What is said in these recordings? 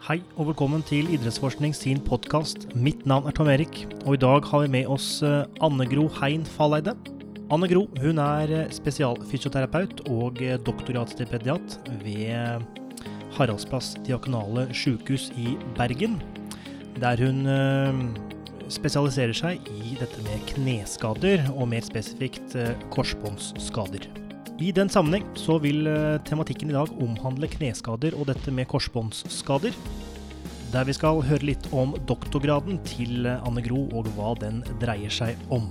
Hei og velkommen til Idrettsforskning sin podkast. Mitt navn er Tom Erik, og i dag har vi med oss eh, Anne Gro Hein Falleide. Anne Gro hun er eh, spesialfysioterapeut og eh, doktoratstipendiat ved Haraldsplass diakonale sykehus i Bergen, der hun spesialiserer seg i dette med kneskader, og mer spesifikt korsbåndsskader. I den sammenheng så vil eh, tematikken i dag omhandle kneskader og dette med korsbåndsskader. Der vi skal høre litt om doktorgraden til eh, Anne Gro og hva den dreier seg om.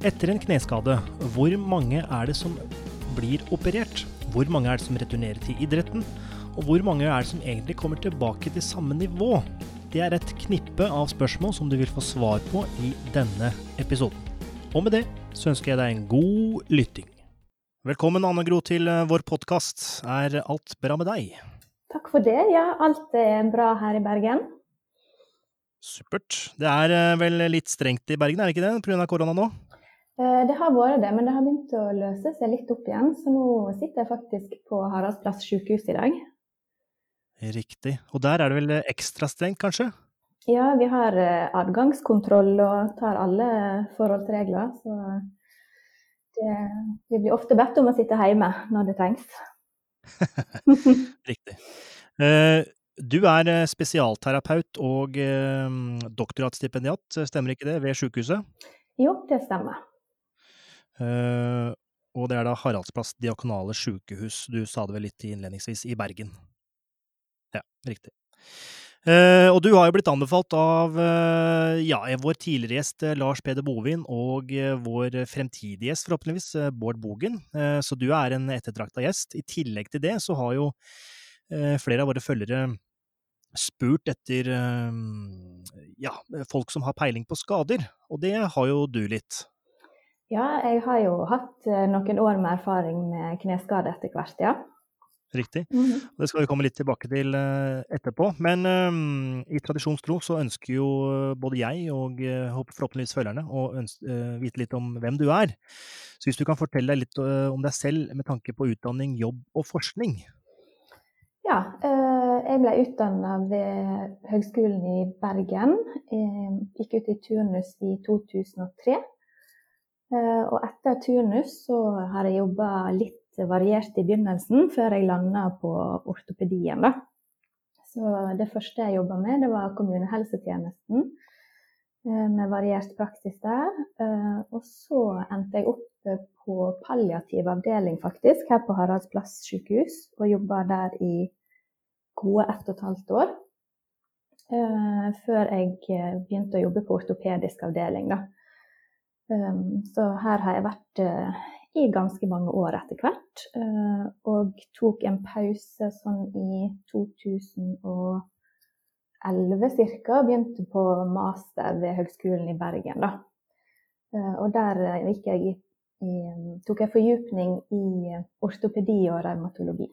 Etter en kneskade, hvor mange er det som blir operert? Hvor mange er det som returnerer til idretten? Og hvor mange er det som egentlig kommer tilbake til samme nivå? Det er et knippe av spørsmål som du vil få svar på i denne episoden. Og med det så ønsker jeg deg en god lytting. Velkommen, Anne Gro, til eh, vår podkast. Er alt bra med deg? Takk for det. Ja, alt er bra her i Bergen. Supert. Det er eh, vel litt strengt i Bergen, er det ikke det, pga. korona nå? Eh, det har vært det, men det har begynt å løse seg litt opp igjen. Så nå sitter jeg faktisk på Haraldsplass sykehus i dag. Riktig. Og der er det vel ekstra strengt, kanskje? Ja, vi har adgangskontroll og tar alle forholdsregler. Så vi blir ofte bedt om å sitte hjemme når det trengs. Riktig. Eh, du er eh, spesialterapeut og eh, doktoratstipendiat, stemmer ikke det, ved sykehuset? Jo, det stemmer. Og det er da Haraldsplass diakonale sykehus, du sa det vel litt innledningsvis, i Bergen? Ja, riktig. Uh, og du har jo blitt anbefalt av uh, ja, vår tidligere gjest uh, Lars Peder Bovin og vår fremtidige gjest, forhåpentligvis, Bård Bogen. så du er en ettertrakta gjest. I tillegg til det så har jo flere av våre følgere spurt etter ja, folk som har peiling på skader, og det har jo du litt. Ja, jeg har jo hatt noen år med erfaring med kneskade etter hvert, ja. Riktig. Mm -hmm. Det skal vi komme litt tilbake til uh, etterpå. Men um, i tradisjonstro så ønsker jo både jeg og uh, forhåpentligvis følgerne å ønske, vite litt om hvem du er. Så hvis du kan fortelle deg litt om deg selv med tanke på utdanning, jobb og forskning? Ja, jeg ble utdanna ved Høgskolen i Bergen. Jeg gikk ut i turnus i 2003. Og etter turnus så har jeg jobba litt variert i begynnelsen, før jeg landa på ortopedien. Da. Så det første jeg jobba med, det var kommunehelsetjenesten, eh, med variert praksis der. Eh, og så endte jeg opp på palliativ avdeling, faktisk, her på Haraldsplass sykehus, og jobba der i gode ett og et halvt år. Eh, før jeg begynte å jobbe på ortopedisk avdeling, da. Så her har jeg vært i ganske mange år etter hvert. Eh, og tok en pause sånn i 2011 ca. Begynte på master ved Høgskolen i Bergen. Da. Eh, og der eh, jeg i, i, tok jeg fordypning i ortopedi og revmatologi.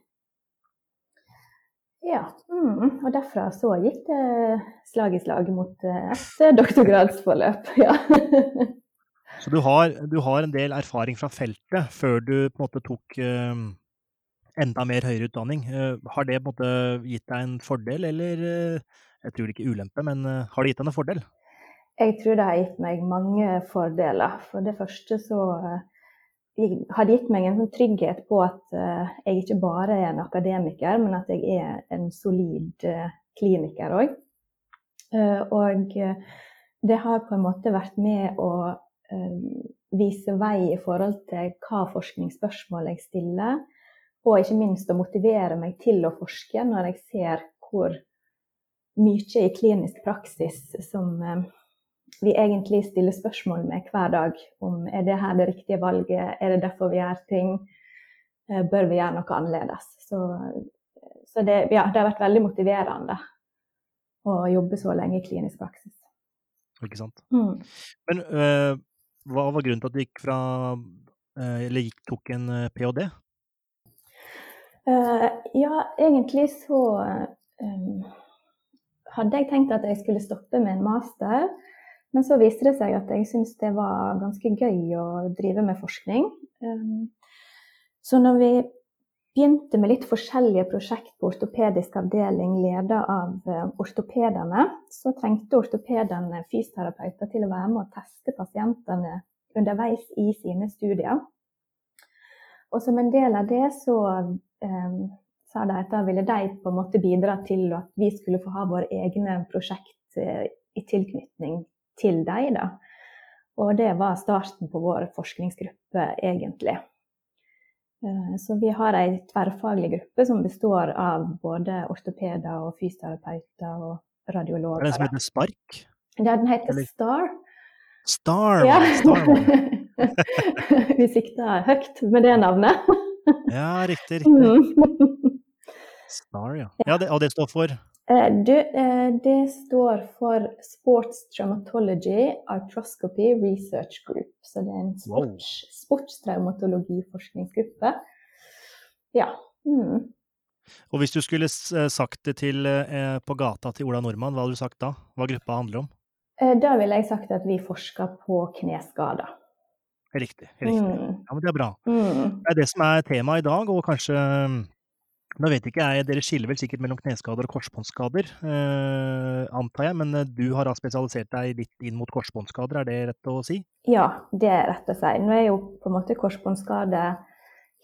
Ja, mm, og derfra så gikk det slag i slag mot et doktorgradsforløp. Ja. Så du har, du har, en del erfaring fra feltet før du på en måte tok uh, enda mer høyere utdanning. Uh, har det på en måte gitt deg en fordel, eller uh, jeg tror ikke ulempe, men har det gitt deg en fordel? Jeg tror det har gitt meg mange fordeler. For det første så har det gitt meg en sånn trygghet på at jeg ikke bare er en akademiker, men at jeg er en solid kliniker òg. Og det har på en måte vært med å Eh, vise vei i forhold til hva forskningsspørsmål jeg stiller, og ikke minst å motivere meg til å forske når jeg ser hvor mye i klinisk praksis som eh, vi egentlig stiller spørsmål med hver dag. Om er det her det riktige valget, er det derfor vi gjør ting, eh, bør vi gjøre noe annerledes. Så, så det, ja, det, har vært veldig motiverende å jobbe så lenge i klinisk praksis. Ikke sant. Mm. Men øh, hva var grunnen til at du gikk fra eh, Eller gikk, tok en eh, ph.d.? Uh, ja, egentlig så um, hadde jeg tenkt at jeg skulle stoppe med en master. Men så viste det seg at jeg syntes det var ganske gøy å drive med forskning. Um, så når vi begynte med litt forskjellige prosjekt på ortopedisk avdeling ledet av eh, ortopedene. Så trengte ortopedene fysioterapeuter til å være med og teste pasientene underveis i sine studier. Og som en del av det så eh, sa de at da ville de på en måte bidra til at vi skulle få ha våre egne prosjekt eh, i tilknytning til dem. Da. Og det var starten på vår forskningsgruppe, egentlig. Eh, så vi har ei tverrfaglig gruppe som består av både ortopeder og fysioterapeuter og radiologer. Er det som heter Spark? Ja, den heter Eller- STAR. Star! Ja. Star. vi sikta høyt med det navnet. Ja, riktig. riktig. Mm. Star, ja. ja det, og det står for Du, eh, det står for Sports Traumatology Arthroscopy Research Group. Så det er en sports, sportstraumatologiforskningsgruppe. Ja. Mm. Og hvis du skulle eh, sagt det til, eh, på gata til Ola Nordmann, hva hadde du sagt da? Hva gruppa handler om? Eh, Da ville jeg sagt at vi forsker på kneskader. Riktig. riktig. Mm. Ja, men Det er bra. Mm. Det er det som er temaet i dag, og kanskje Nå vet ikke jeg, dere skiller vel sikkert mellom kneskader og korsbåndskader, eh, antar jeg, men eh, du har spesialisert deg litt inn mot korsbåndskader, er det rett å si? Ja, det er rett å si. Nå er jo på en måte korsbåndskade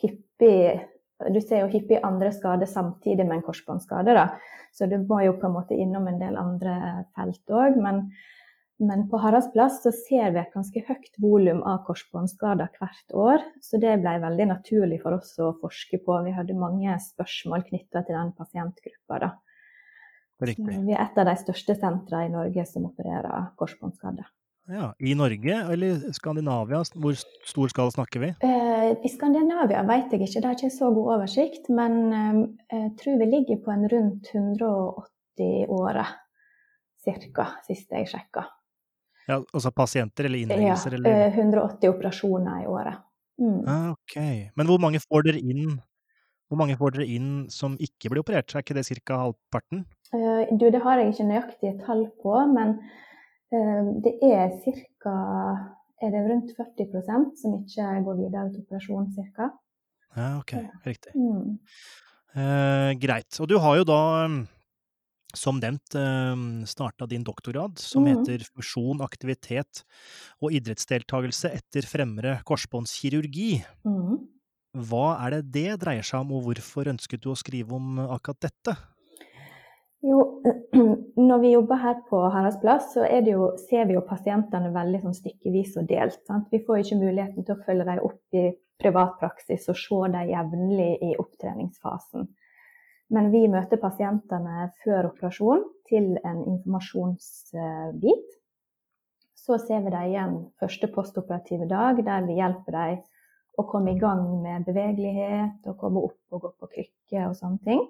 hyppig Du ser jo hyppig andre skader samtidig med en korsbåndskade, da. Så du må jo på en måte innom en del andre felt òg. Men, men på Haraldsplass så ser vi et ganske høyt volum av korsbåndskader hvert år. Så det ble veldig naturlig for oss å forske på. Vi hadde mange spørsmål knytta til den pasientgruppa, da. Vi er et av de største sentrene i Norge som opererer korsbåndskader. Ja, I Norge eller Skandinavia, hvor stor skala snakker vi? Eh, I Skandinavia vet jeg ikke, det har ikke så god oversikt. Men eh, jeg tror vi ligger på en rundt 180 i året, ca., sist jeg sjekka. Ja, altså pasienter eller Ja, eller eh, 180 operasjoner i året. Mm. ah, Ok. Men hvor mange får dere inn hvor mange får dere inn som ikke blir operert? Er ikke det ca. halvparten? Uh, Du, det har jeg ikke nøyaktige tall på, men uh, det er ca. Er det rundt 40% som ikke går videre til operasjon, ca.? Ja, ok. Riktig. Mm. Uh, greit. Og du har jo da, som nevnt, eh, starta din doktorgrad, som Mhm. heter Fusjon, aktivitet og idrettsdeltakelse etter fremre korsbåndskirurgi. Mm. Hva er det det dreier seg om, og hvorfor ønsket du å skrive om akkurat dette? Jo, når vi jobber her på Haraldsplass, så er det jo, ser vi jo pasientene veldig sånn stykkevis og delt. Sant? Vi får ikke muligheten til å følge dem opp i privat praksis og se dem jevnlig i opptreningsfasen. Men vi møter pasientene før operasjon til en informasjonsbit. Så ser vi dem igjen første postoperative dag, der vi hjelper dem å komme i gang med bevegelighet og komme opp og gå på krykke og sånne ting.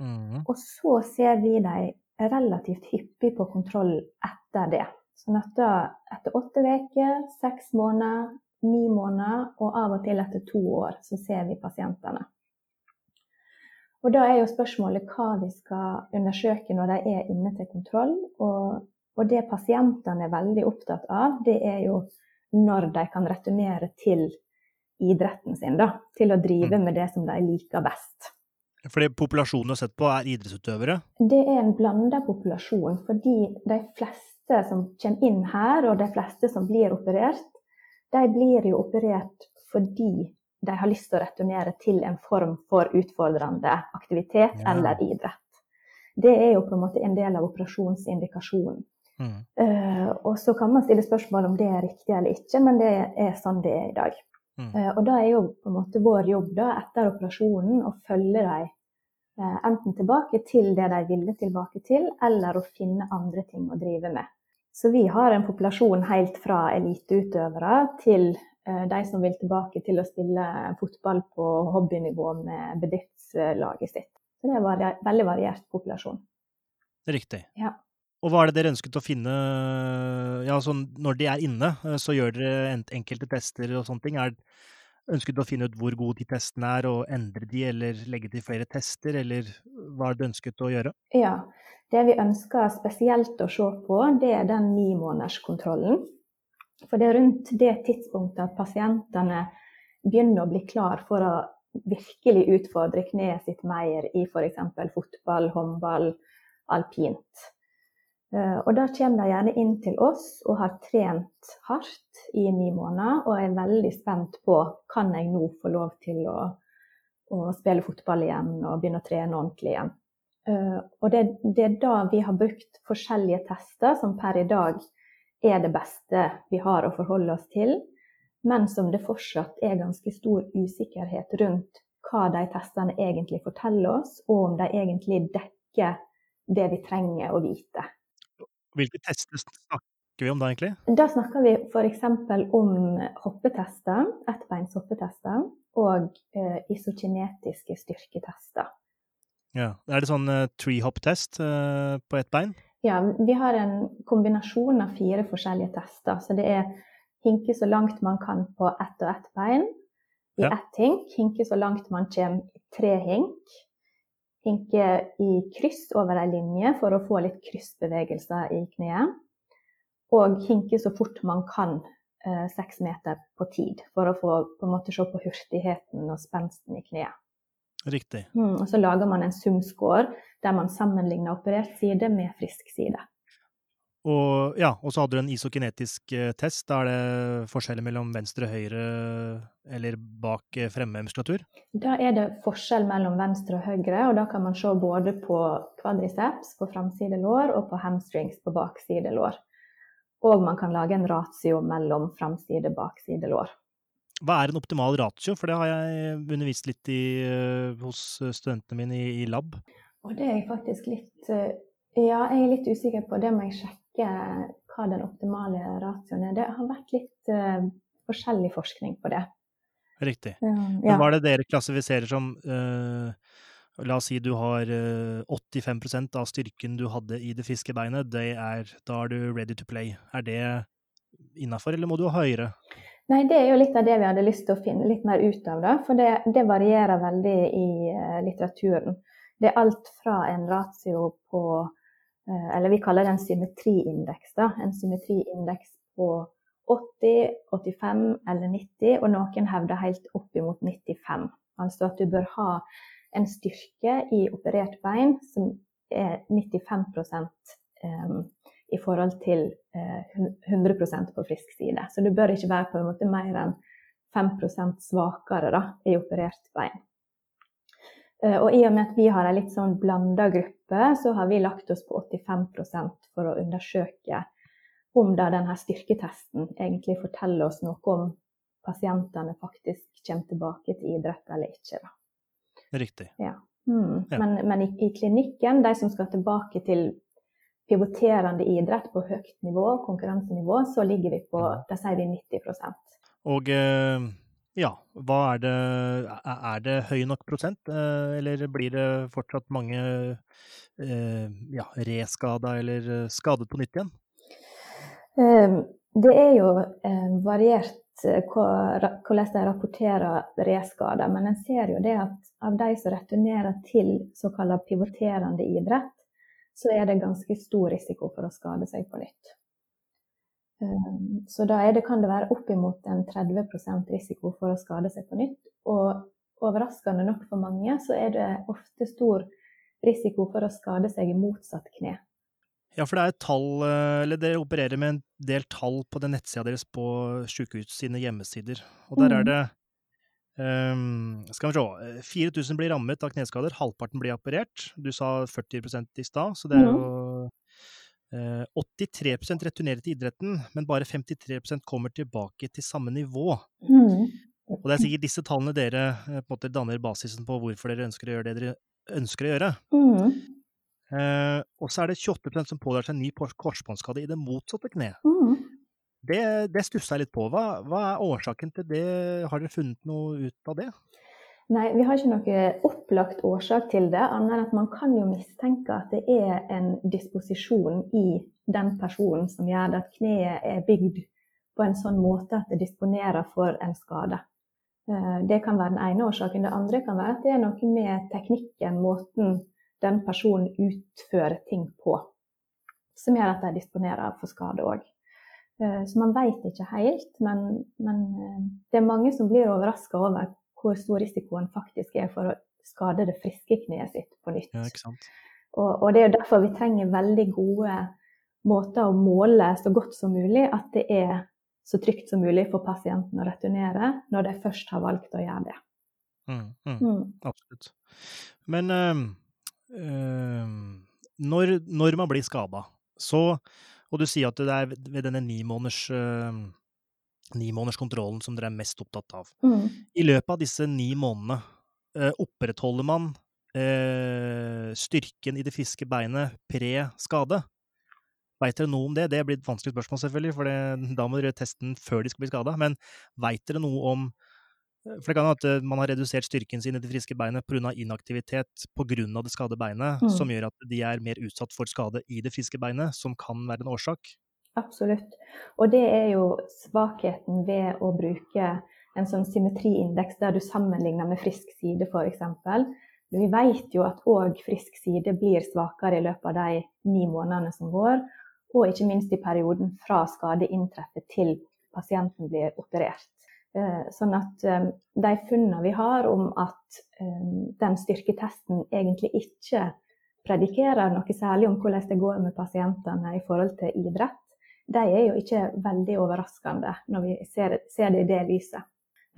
Mm. Og så ser vi dem relativt hyppig på kontroll etter det. Sånn at da etter åtte uker, seks måneder, ni måneder og av og til etter to år, så ser vi pasientene. Og da er jo spørsmålet hva vi skal undersøke når de er inne til kontroll. Og, og det pasientene er veldig opptatt av, det er jo når de kan returnere til idretten sin, da. Til å drive med det som de liker best. Fordi populasjonen du har sett på, er idrettsutøvere. Det er en blanda populasjon, fordi de fleste som kommer inn her, og de fleste som blir operert, de blir jo operert fordi de har lyst til å returnere til en form for utfordrende aktivitet Ja. eller idrett. Det er jo på en måte en del av operasjonsindikasjonen. Mm. Uh, og så kan man stille spørsmål om det er riktig eller ikke, men det er sånn det er i dag. Mm. Uh, og da er jo på en måte vår jobb da, etter operasjonen å følge dem uh, enten tilbake til det de ville tilbake til, eller å finne andre ting å drive med. Så vi har en populasjon helt fra eliteutøvere til de som vil tilbake til å spille fotball på hobbynivå med bedriftslaget sitt. Så det er en vari veldig variert populasjon. Riktig. Ja. Og hva er det dere ønsket å finne ja, sånn, Når de er inne, eh, så gjør dere enkelte tester og sånne ting. Er, ønsket å finne ut hvor gode de testene er, og endre de, eller legge til flere tester, eller hva er det ønsket å gjøre? Ja, det vi ønsker spesielt å se på, det er den ni nimånederskontrollen. For det er rundt det tidspunktet at pasientene begynner å bli klar for å virkelig utfordre kneet sitt mer i f.eks. fotball, håndball, alpint. Eh, og da kommer de gjerne inn til oss og har trent hardt i ni måneder og er veldig spent på kan jeg nå få lov til å, å spille fotball igjen og begynne å trene ordentlig igjen. Eh, og det, det, er da vi har brukt forskjellige tester som per i dag er det beste vi har å forholde oss til men som det fortsatt er ganske stor usikkerhet rundt hva de testene egentlig forteller oss, og om de egentlig dekker det vi trenger å vite. Hvilke tester snakker vi om da, egentlig? Da snakker vi f.eks. om hoppetester, ettbeins hoppetester, og eh, isokinetiske styrketester. Ja, Er det sånn uh, treehop-test uh, på ett bein? Ja, vi har en kombinasjon av fire forskjellige tester. Så det er hinke så langt man kan på ett og ett bein i ja. ett hink. Hinke så langt man kommer i tre hink. Hinke i kryss over ei linje for å få litt kryssbevegelser i kneet. Og hinke så fort man kan eh, seks meter på tid, for å få på en måte se på hurtigheten og spensten i kneet. Riktig. Mm, og så lager man en sumscore der man sammenligner operert side med frisk side. Og, ja, og så hadde du en isokinetisk eh, test. Da er det forskjeller mellom venstre høyre eller bak fremme muskulatur? Da er det forskjell mellom venstre og høyre, og da kan man se både på kvadriceps på framside lår og på hamstrings på bakside lår. Og man kan lage en ratio mellom framside og bakside lår. Hva er en optimal ratio? For det har jeg undervist litt i, eh, hos studentene mine i, i lab. Og det er jeg faktisk litt ja, jeg er litt usikker på det. Må jeg sjekke hva den optimale ratioen er. Det har vært litt uh, forskjellig forskning på det. Riktig. Ja. Men hva er det dere klassifiserer som uh, La oss si du har uh, eh, 85% av styrken du hadde i det friske beinet. Det er, da er du ready to play. Er det innafor, eller må du ha høyere? Nei, det er jo litt av det vi hadde lyst til å finne litt mer ut av. Da. For det, det varierer veldig i litteraturen. Det er alt fra en ratio på Eh, eller vi kaller det en symmetriindeks. Da. En symmetriindeks på 80, 85 eller 90, og noen hevder helt opp imot 95. Altså at du bør ha en styrke i operert bein som er 95 um, i forhold til uh, eh, 100% på frisk side. Så du bør ikke være på en måte mer enn 5% svakere da, i operert bein. Uh, og i og med at vi har en litt sånn blanda gruppe så har vi lagt oss på 85% for å undersøke om da denne styrketesten egentlig forteller oss noe om pasientene faktisk kommer tilbake til idrett eller ikke. Da. Riktig. Ja. Mm. Ja. Men, men i, i, klinikken, de som skal tilbake til pivoterende idrett på høyt nivå, konkurransenivå, så ligger vi på da sier vi 90 Og eh, ja, hva er det Er det høy nok prosent, eh, eller blir det fortsatt mange eh, ja, reskada eller eh, skadet på nytt igjen? Ehm, det er jo variert hvordan de rapporterer reskader, men en ser jo det at av de som returnerer til såkalt pivoterende idrett, så er det ganske stor risiko for å skade seg på nytt. Ehm, så da det, kan det være oppimot en 30 risiko for å skade seg på nytt. Og overraskende nok for mange, så er det ofte stor risiko for å skade seg i motsatt kne. Ja, for det er et tall, eh, eller dere opererer med en del tall på den nettsida deres på sykehus sine hjemmesider. Og der er mm. det um, Skal vi se 4000 blir rammet av kneskader, halvparten blir operert. Du sa 40% i stad, så det er mm. jo 83 eh, returnerer til idretten, men bare 53% kommer tilbake til samme nivå. Mm. Og det er sikkert disse tallene dere eh, måte danner basisen på hvorfor dere ønsker å gjøre det dere ønsker å gjøre. Mm. Eh, og så er det 28% som pådrar seg en ny korsbåndskade i det motsatte kneet. Mm. Det, det stusser jeg litt på. Hva, hva, er årsaken til det? Har dere funnet noe ut av det? Nei, vi har ikke noe opplagt årsak til det, annet enn at man kan jo mistenke at det er en disposisjon i den personen som gjør at kneet er bygd på en sånn måte at det disponerer for en skade. Eh, det kan være den ene årsaken. Det andre kan være at det er noe med teknikken, måten den personen utfører ting på, som gjør at de disponerer for skade òg. Eh, så man veit ikke helt, men, men, eh, det er mange som blir overraska over hvor stor risikoen faktisk er for å skade det friske kneet sitt på nytt. Ja. Og, og det er jo derfor vi trenger veldig gode måter å måle så godt som mulig at det er så trygt som mulig for pasienten å returnere når de først har valgt å gjøre det. Mm, mm, Mm. absolutt. Men øh, øh, når, når man blir skada, så Og du sier at det er ved denne nimåneders øhm, nimånederskontrollen som dere er mest opptatt av. Mm. I løpet av disse ni månedene, øh, opprettholder man eh, styrken i det friske beinet pre skade? Veit dere noe om det? Det blir et vanskelig spørsmål, selvfølgelig, for det, da må dere gjøre testen før de skal bli skada. Men veit dere noe om For det kan hende at man har redusert styrken sin i det friske beinet pga. inaktivitet pga. det skadde beinet, Mm. som gjør at de er mer utsatt for skade i det friske beinet, som kan være en årsak. Absolutt. Og det er jo svakheten ved å bruke en sånn symmetriindeks der du sammenligner med frisk side, f.eks. Vi vet jo at òg frisk side blir svakere i løpet av de ni månedene som går, og ikke minst i perioden fra skade inntreffer til pasienten blir operert. Eh, Sånn at eh, de funnene vi har om at eh, den styrketesten egentlig ikke predikerer noe særlig om hvordan det går med pasientene i forhold til idrett, de er jo ikke veldig overraskende når vi ser, ser det i det lyset.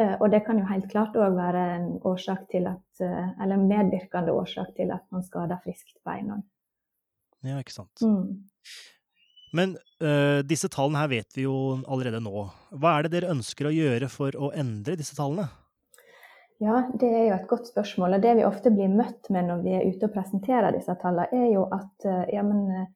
Eh, Og det kan jo helt klart òg være en årsak til at, eh, eller en medvirkende årsak til at man skader friskt bein òg. Ja, ikke sant. Mm. Men uh, disse tallene her vet vi jo allerede nå. Hva er det dere ønsker å gjøre for å endre disse tallene? Ja, det er jo et godt spørsmål. Og det vi ofte blir møtt med når vi er ute og presenterer disse tallene, er jo at uh, ja, men,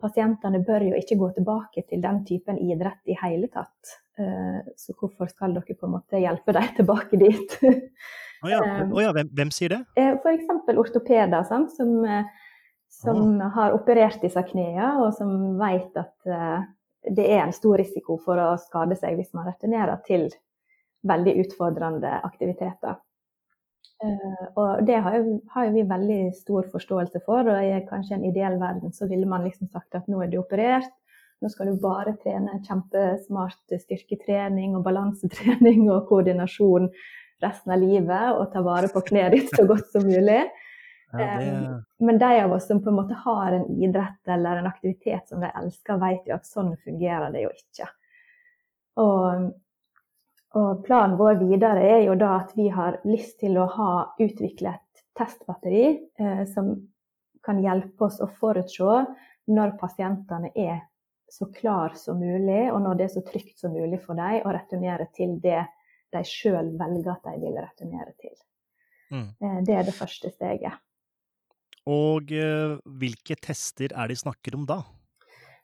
pasientene bør jo ikke gå tilbake til den typen idrett i hele tatt. Eh, Så hvorfor skal dere på en måte hjelpe dem tilbake dit? Å ja, oh ja hvem, hvem sier det? F.eks. ortopeder sant, som, som oh. har operert disse knærne, og som vet at eh, det er en stor risiko for å skade seg hvis man returnerer til veldig utfordrende aktiviteter. Eh, og det har jo, har jo vi veldig stor forståelse for, og i kanskje en ideell verden så ville man liksom sagt at nå er du operert, nå skal du bare trene kjempesmart styrketrening og balansetrening og koordinasjon resten av livet, og ta vare på kneet ditt så godt som mulig. Ja, det, Men de av oss som på en måte har en idrett eller en aktivitet som de elsker, vet jo at sånn fungerer det jo ikke. Og, og planen vår videre er jo da at vi har lyst til å ha utviklet testbatteri eh, som kan hjelpe oss å forutse når pasientene er så klar som mulig, og når det er så trygt som mulig for dem å returnere til det de sjøl velger at de vil returnere til. mm. Eh, det er det første steget. Og øh, hvilke tester er det de snakker om da?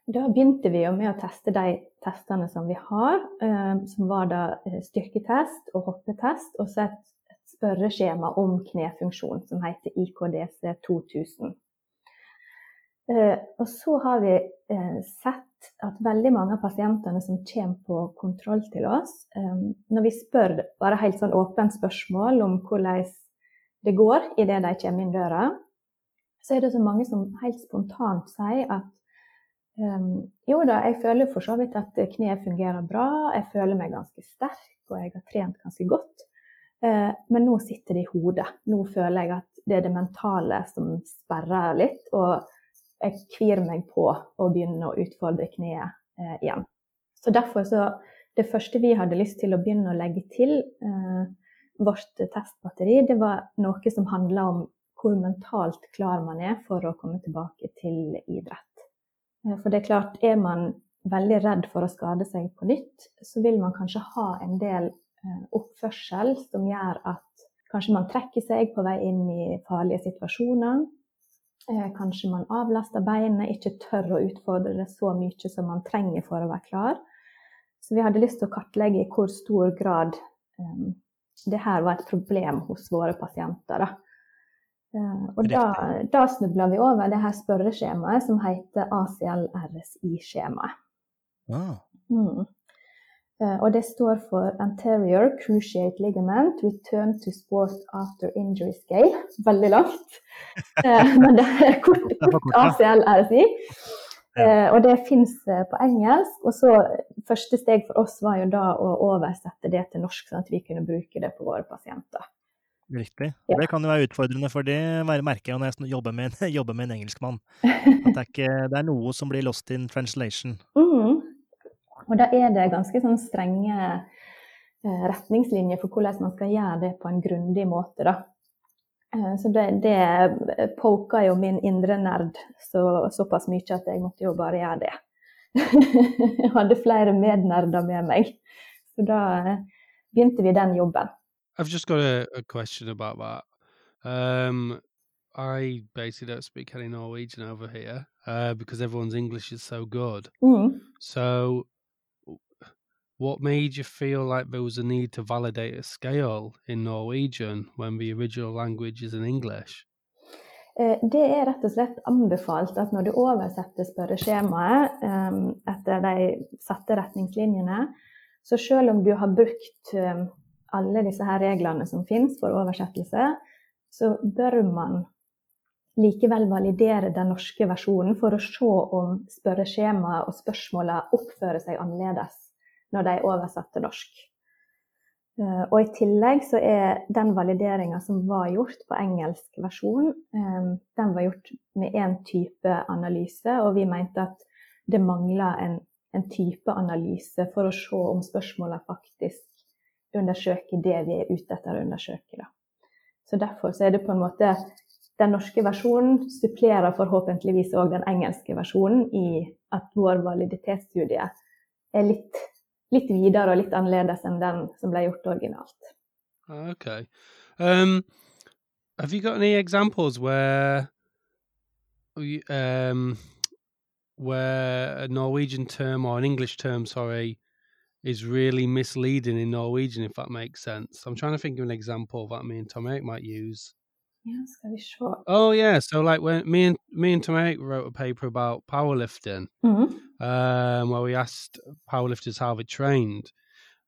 Da begynte vi jo med å teste de testene som vi har, eh, som var da eh, styrketest og hoppetest, og så et, et spørreskjema om knefunksjon som heter IKDC 2000. Eh, og så har vi sett at veldig mange av pasientene som kommer på kontroll til oss, når vi spør bare helt sånn åpent spørsmål om hvordan det går idet de kommer inn døra, så er det så mange som helt spontant sier at Um, jo da, jeg føler for så vidt at kneet fungerer bra, jeg føler meg ganske sterk og jeg har trent ganske godt. Uh, men nå sitter det i hodet. Nå føler jeg at det er det mentale som sperrer litt, og jeg kvir meg på å begynne å utfordre kneet uh, igjen. Så derfor så Det første vi hadde lyst til å begynne å legge til uh, vårt testbatteri, det var noe som handla om hvor mentalt klar man er for å komme tilbake til idrett. Eh, For det er klart, er man veldig redd for å skade seg på nytt, så vil man kanskje ha en del eh, oppførsel som gjør at kanskje man trekker seg på vei inn i farlige situasjoner. Eh, Kanskje man avlaster beinet, ikke tør å utfordre det så mye som man trenger for å være klar. Så vi hadde lyst til å kartlegge i hvor stor grad um, det her var et problem hos våre pasienter. Da. Eh, Og da, da snubla vi over det her spørreskjemaet som heter ACL-RSI-skjemaet. Ah, Mm. Eh, Og det står for Anterior Cruciate Ligament Return to Sport After Injury Scale. Veldig langt. Eh, Men det er kort, kort ACLRSI. ja. Og det fins på engelsk. Og så første steg for oss var jo da å oversette det til norsk, sånn at vi kunne bruke det på våre pasienter. Riktig. Ja. Det kan jo være utfordrende, for det merker jeg når jeg jobber med, en, jobber med en engelskmann. At det er, ikke, det er, noe som blir lost in translation. Mm. Og da er det ganske sånn strenge eh, retningslinjer for hvordan man skal gjøre det på en grundig måte. da. Eh, så det, det poka jo min indre nerd så, såpass mye at jeg måtte jo bare gjøre det. jeg hadde flere mednerder med meg. Så da eh, begynte vi den jobben. I've just got a, a question about that. Um, I basically don't speak any Norwegian over here uh, because everyone's English is so good. Mm. So What made you feel like there was a need to validate a scale in Norwegian when the original language is in English? Eh, det er rett og slett anbefalt at når du oversetter spørreskjemaet um, etter de satte retningslinjene, så selv om du har brukt um, alle disse her reglene som finnes for oversettelse, så bør man likevel validere den norske versjonen for å se om spørreskjemaet og spørsmålene oppfører seg annerledes når de er oversatt til norsk. Eh, og I tillegg så er den valideringa som var gjort på engelsk versjon, eh, den var gjort med én type analyse, og vi mente at det mangla en, en, type analyse for å se om spørsmåla faktisk undersøker det vi er ute etter å undersøke. Da. Så Derfor så er det på en måte den norske versjonen supplerer forhåpentligvis òg den engelske versjonen i at vår validitetsstudie er litt litt videre og litt annerledes enn den som ble gjort originalt. Okay. Um, have you got any examples where um, where a Norwegian term or an English term, sorry, is really misleading in Norwegian, if that makes sense? I'm trying to think of an example that me and Tom Eric might use. Yeah, it's gonna be short. Oh yeah, so like when me and me and Tom Eric wrote a paper about powerlifting, mm-hmm um, where we asked powerlifters how they trained,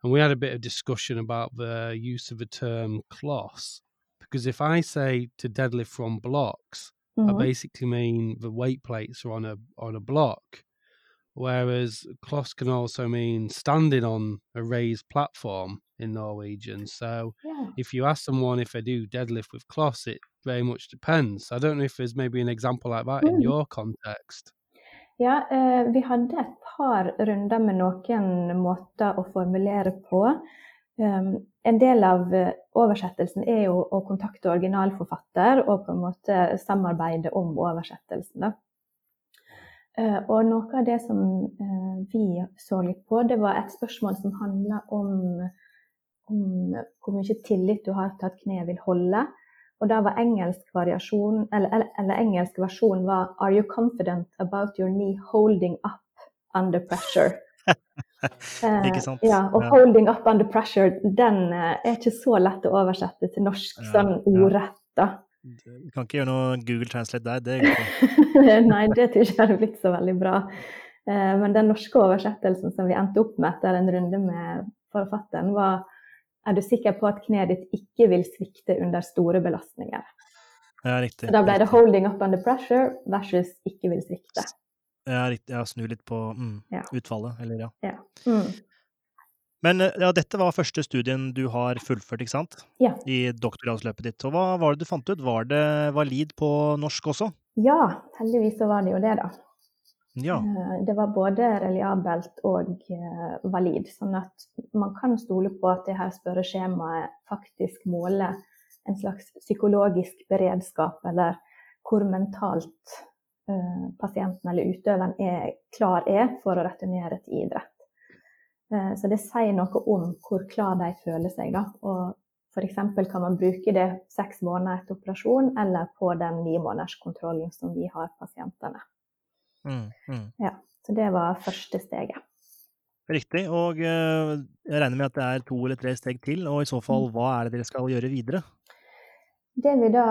and we had a bit of discussion about the use of the term closs. Because if I say to deadlift from blocks, mm-hmm. I basically mean the weight plates are on a on a block, whereas closs can also mean standing on a raised platform in Norwegian. So yeah. if you ask someone if they do deadlift with closs, it very much depends. I don't know if there's maybe an example like that mm. in your context. Ja, eh, vi hadde et par runder med noen måter å formulere på. Um, en del av eh, oversettelsen er jo å kontakte originalforfatter og på en måte samarbeide om oversettelsen. Uh, og noe av det som uh, vi så litt på, det var et spørsmål som handla om, om, hvor mye tillit du har til at kneet vil holde. Og da var engelsk variasjon, eller, eller, eller, engelsk versjon var Are you confident about your knee holding up under pressure? eh, ikke sant? Ja, og ja. 'holding up under pressure' den eh, er ikke så lett å oversette til norsk ja, sånn ordrett. da. Du kan ikke gjøre noe Google Translate der, det går ikke. Nei, det tror jeg ikke hadde blitt så veldig bra. Eh, men den norske oversettelsen som vi endte opp med etter en runde med forfatteren, var er du sikker på at kneet ditt ikke vil svikte under store belastninger. Ja, riktig. Så da ble det 'holding up under pressure' versus 'ikke vil svikte'. Ja, riktig. Ja, snu litt på mm, ja. utfallet, eller ja. ja. Mm. Men eh, ja, dette var første studien du har fullført, ikke sant? Ja. I doktorgradsløpet ditt. Og hva var det du fant ut? Var det valid på norsk også? Ja, heldigvis så var det jo det, da. Ja. Eh, det var både reliabelt og eh, valid. Sånn at man kan stole på at det her spørreskjemaet faktisk måler en slags psykologisk beredskap, eller hvor mentalt pasienten eller utøveren er, klar er for å returnere til idrett. Uh, så det sier noe om hvor klar de føler seg. Da. Og F.eks. kan man bruke det seks måneder etter operasjon, eller på den ni måneders kontrollen som vi har pasientene. Mm, mm. Ja, så det var første steget. Riktig. Og eh, jeg regner med at det er to eller tre steg til. Og i så fall, mm. hva er det dere skal gjøre videre? Det vi da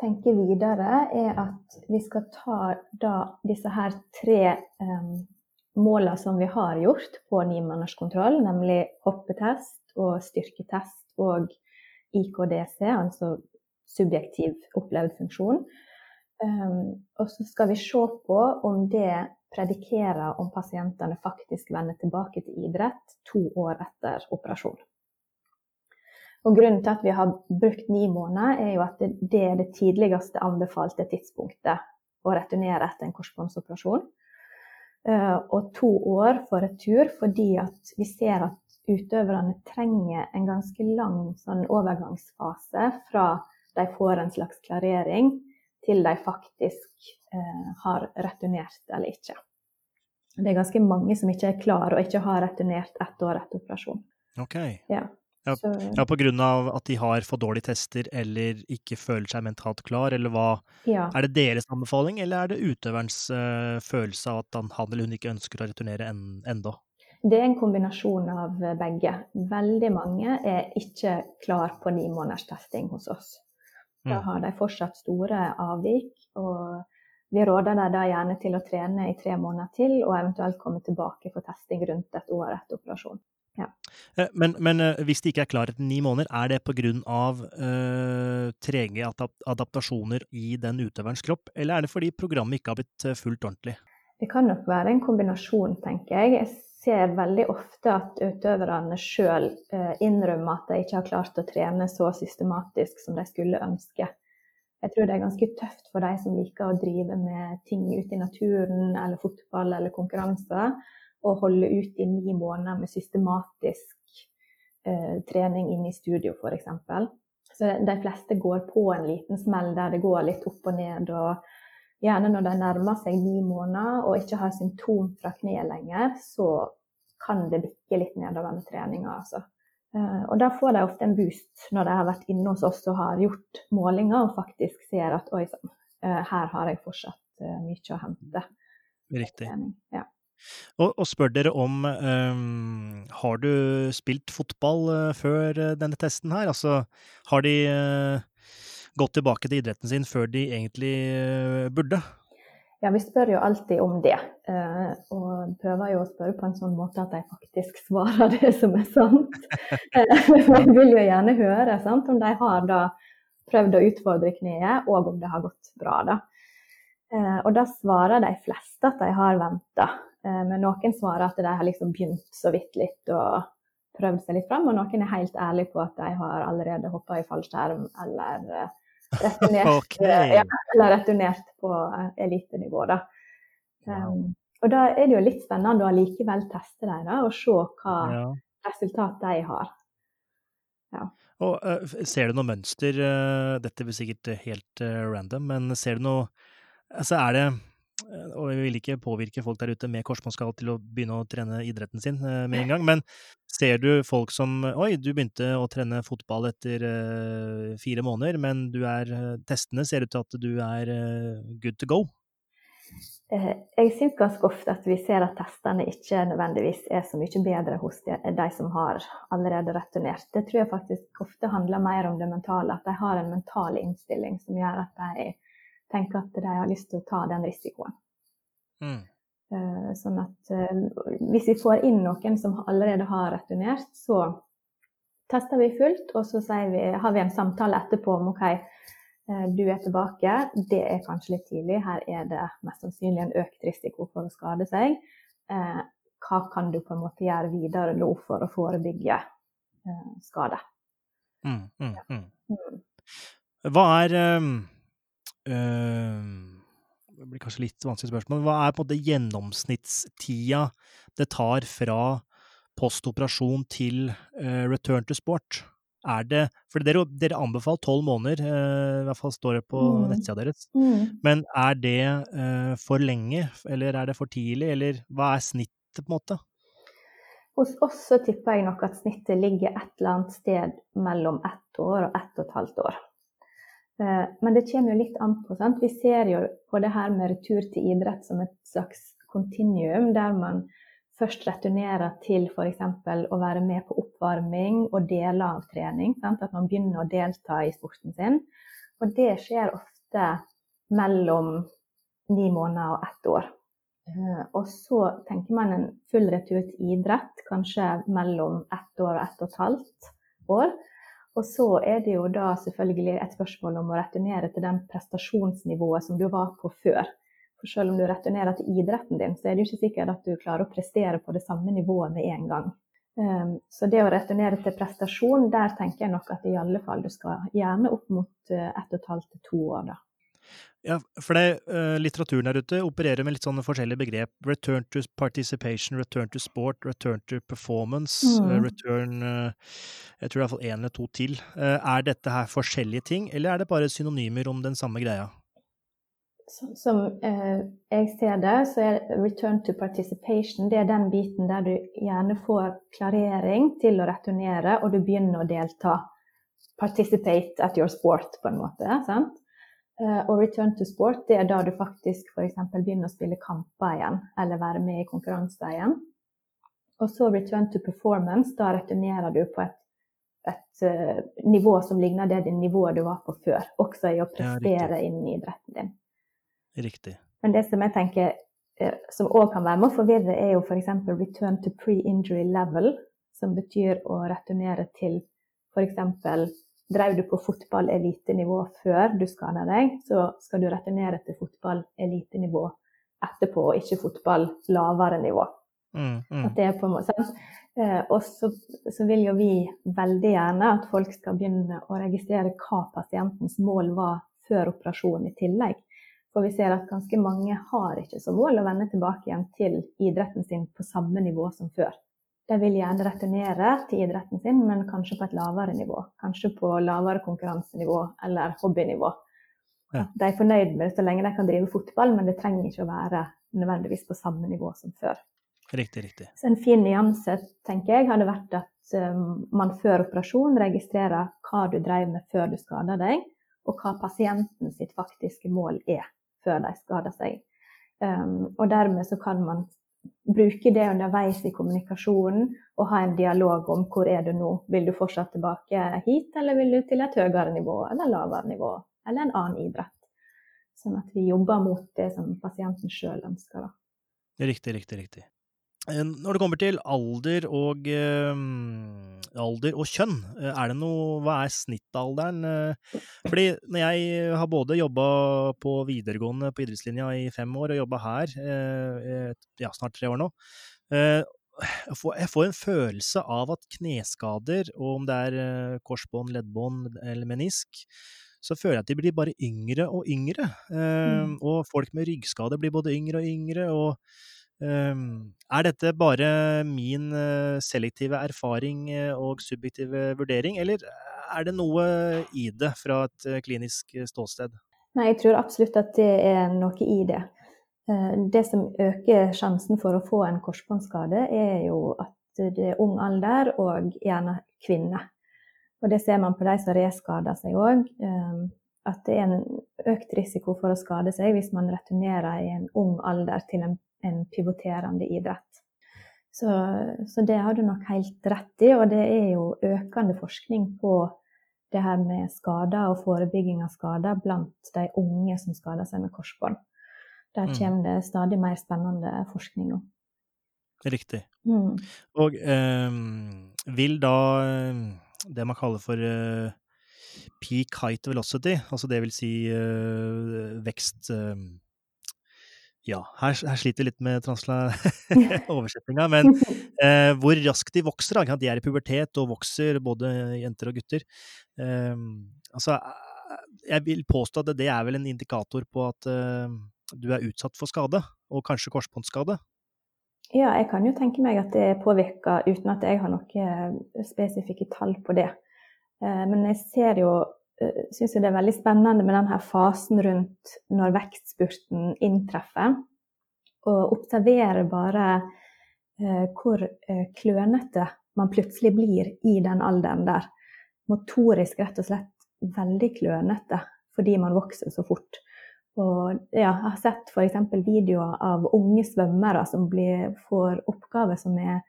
tenker videre, er at vi skal ta da disse her tre um, målene som vi har gjort på nimånederskontroll, nemlig hoppetest og styrketest og IKDC, altså subjektiv opplevd funksjon. Um, og så skal vi se på om det predikerer om pasientene faktisk vender tilbake til idrett to år etter operasjon. Og Grunnen til at vi har brukt ni måneder, er jo at det er det tidligste anbefalte tidspunktet å returnere etter en korsbåndsoperasjon. Uh, og to år for retur fordi vi ser at utøverne trenger en ganske lang sånn overgangsfase fra de får en slags klarering til de faktisk eh, har returnert eller ikke. Det er ganske mange som ikke er klar og ikke har returnert ett år etter operasjon. Ok. Ja. Ja, Så, ja, på grunn av at de har for dårlige tester eller ikke føler seg mentalt klar, eller hva? ja. Er det deres anbefaling, eller er det utøverens uh, følelse av at han, han eller hun ikke ønsker å returnere en, enda? Det er en kombinasjon av begge. Veldig mange er ikke klar på ni måneders testing hos oss. Da Mm. har de fortsatt store avvik, og vi råder dem da gjerne til å trene i tre måneder til, og eventuelt komme tilbake for testing rundt et år etter operasjon. Eh, Men, men eh, hvis de ikke er klarhet i ni måneder, er det pga. Uh, trege adap adaptasjoner i den utøverens kropp, eller er det fordi programmet ikke har blitt eh, fulgt ordentlig? Det kan nok være en kombinasjon, tenker jeg. Jeg ser veldig ofte at utøverne sjøl innrømmer at de ikke har klart å trene så systematisk som de skulle ønske. Jeg tror det er ganske tøft for de som liker å drive med ting ute i naturen, eller fotball eller konkurranser, å holde ut i ni måneder med systematisk eh, trening inne i studio, f.eks. Så de fleste går på en liten smell der det går litt opp og ned. og Gjerne når de nærmer seg ni måneder og ikke har symptom fra kneet lenger, så kan det bikke litt nedover med treninga. Altså. Eh, Og da får de ofte en boost når de har vært inne hos oss og har gjort målinger og faktisk ser at oi sann, eh, her har jeg fortsatt eh, mye å hente. Riktig. Ja. Og, og spør dere om um, Har du spilt fotball uh, før uh, denne testen her? Altså, har de uh, gått tilbake til idretten sin før de egentlig burde? ja, vi spør jo alltid om det. Og prøver jo å spørre på en sånn måte at de faktisk svarer det som er sant. Vi vil jo gjerne høre sant, om de har da prøvd å utfordre kneet, og om det har gått bra. da. Og da svarer de fleste at de har venta. Men noen svarer at de har liksom begynt så vidt litt og prøvd seg litt fram, og noen er helt ærlige på at de har allerede hoppa i fallskjerm eller eh, returnert, eh, ja, eller returnert på eh, elitenivå. Da. Um, og da er det jo litt spennende å allikevel teste dem da, og se hva Ja. resultat de har. Og uh, ser du noe mønster? Uh, dette blir sikkert eh, helt uh, random, men ser du noe Altså, er det eh, Og jeg vil ikke påvirke folk der ute med korsbåndskall til å begynne å trene idretten sin eh, med en gang, men ser du folk som Oi, du begynte å trene fotball etter eh, fire måneder, men du er testende ser ut til at du er eh, good to go. Eh, Jeg syns ganske ofte at vi ser at testene ikke nødvendigvis er så mye bedre hos de, de som har allerede returnert. Det tror jeg faktisk ofte handler mer om det mentale, at de har en mental innstilling som gjør at de tenker at de har lyst til å ta den risikoen. Mm. Eh, Sånn at eh, hvis vi får inn noen som allerede har returnert, så tester vi fullt, og så sier vi, har vi en samtale etterpå om OK, eh, du er tilbake, det er kanskje litt tidlig, her er det mest sannsynlig en økt risiko for å skade seg. Hva kan du på en måte gjøre videre nå for å forebygge skade? Mm, mm, mm. Hva er Det blir kanskje litt vanskelig spørsmål. Hva er på en måte gjennomsnittstida det tar fra postoperasjon til eh, return to sport? Er det For dere, dere anbefaler tolv måneder, eh, i hvert fall står det på Mm. nettsida deres. Mm. Men er det eh, for lenge, eller er det for tidlig, eller hva er snittet, på en måte? Hos oss så tipper jeg nok at snittet ligger et eller annet sted mellom ett år og ett og et halvt år. Eh, Men det kommer jo litt an på. Sant? Vi ser jo på det her med retur til idrett som et slags kontinuum, der man først returnerer til f.eks. å være med på oppvarming og deler av trening. Sant? At man begynner å delta i sporten sin. Og det skjer ofte mellom ni måneder og ett år. Eh, Og så tenker man en full retur til idrett, kanskje mellom ett år og ett og et halvt år. Og så er det jo da selvfølgelig et spørsmål om å returnere til den prestasjonsnivået som du var på før. For selv om du returnerer til idretten din, så er det jo ikke sikkert at du klarer å prestere på det samme nivået med en gang. Um, så det å returnere til prestasjon, der tenker jeg nok at i alle fall du skal gjerne opp mot uh, ett og et halvt til to år, da. Ja, for det, uh, Litteraturen der ute opererer med litt sånne forskjellige begrep. Return to participation, return to sport, return to performance, mm. uh, return uh, Jeg tror det er iallfall én eller to til. er dette her forskjellige ting, eller er det bare synonymer om den samme greia? Som, som jeg ser det, så er return to participation det er den biten der du gjerne får klarering til å returnere, og du begynner å delta. Participate at your sport, på en måte. sant? Eh, og return to sport det er da du faktisk f.eks. begynner å spille kamper igjen, eller være med i konkurranser igjen. Og så return to performance, da returnerer du på et, et uh, nivå som ligner det nivået du var på før, også i å prestere ja, innen idretten din. Riktig. Men det som jeg tenker uh, som òg kan være med å forvirre, er jo f.eks. return to pre-injury level, som betyr å returnere til f.eks. Drev du på fotball-elitenivå før du skada deg, så skal du returnere til fotball-elitenivå etterpå, og ikke fotball lavere nivå. Mm, mm. At det er på en måte eh, Og så, så, vil jo vi veldig gjerne at folk skal begynne å registrere hva pasientens mål var før operasjonen i tillegg. For vi ser at ganske mange har ikke som mål å vende tilbake igjen til idretten sin på samme nivå som før. De vil gjerne returnere til idretten sin, men kanskje på et lavere nivå. Kanskje på lavere konkurransenivå eller hobbynivå. Ja. De er fornøyd med det så lenge de kan drive fotball, men det trenger ikke å være nødvendigvis på samme nivå som før. Riktig, riktig. Så en fin nyanse, tenker jeg, hadde vært at um, man før operasjon registrerer hva du drev med før du skada deg, og hva pasienten sitt faktiske mål er før de skader seg. Um, og dermed så kan man bruke det underveis i kommunikasjonen og ha en dialog om hvor er du nå. Vil du fortsatt tilbake hit, eller vil du til et høyere nivå eller lavere nivå, eller en annen idrett. Sånn at vi jobber mot det som pasienten sjøl ønsker. Da. Riktig, riktig, riktig. Eh, når det kommer til alder og, uh, alder og kjønn, eh, er det noe Hva er snittalderen? Fordi når jeg har både jobba på videregående på idrettslinja i fem år, og jobba her ja, snart tre år nå, jeg, får, en følelse av at kneskader, og om det er korsbånd, leddbånd eller menisk, så føler jeg at de blir bare yngre og yngre. Mm. Og folk med ryggskader blir både yngre og yngre. og er dette bare min eh, selektive erfaring eh, og subjektive vurdering, eller er det noe i det fra et eh, klinisk ståsted? Nei, jeg tror absolutt at det er noe i det. Det som øker sjansen for å få en korsbåndskade, er jo at det er ung alder og gjerne kvinne. Og det ser man på de som reskader seg òg. Ehm, at det er en økt risiko for å skade seg hvis man returnerer i en ung alder til en en pivoterende idrett. Så, så, det har du nok helt rett i, og det er jo økende forskning på det her med skader og forebygging av skader blant de unge som skader seg med korsbånd. Der mm. kommer det stadig mer spennende forskning nå. Riktig. Mm. Og eh, vil da eh, det man kaller for eh, peak height velocity, altså det vil si eh, vekst eh, ja, her, her, sliter vi litt med oversettinga, men eh, hvor raskt de vokser. Da. De er i pubertet og vokser, både jenter og gutter. Eh, altså, jeg vil påstå at det er vel en indikator på at eh, du er utsatt for skade, og kanskje korsbåndskade. Ja, jeg kan jo tenke meg at det er påvirka uten at jeg har noen spesifikke tall på det. Eh, men jeg ser jo Eh, jeg det er veldig spennende med denne fasen rundt når vekstspurten inntreffer. Og observere bare eh, hvor eh, klønete man plutselig blir i den alderen der. Motorisk rett og slett veldig klønete fordi man vokser så fort. Og ja, jeg har sett f.eks. videoer av unge svømmere som blir, får oppgaver som er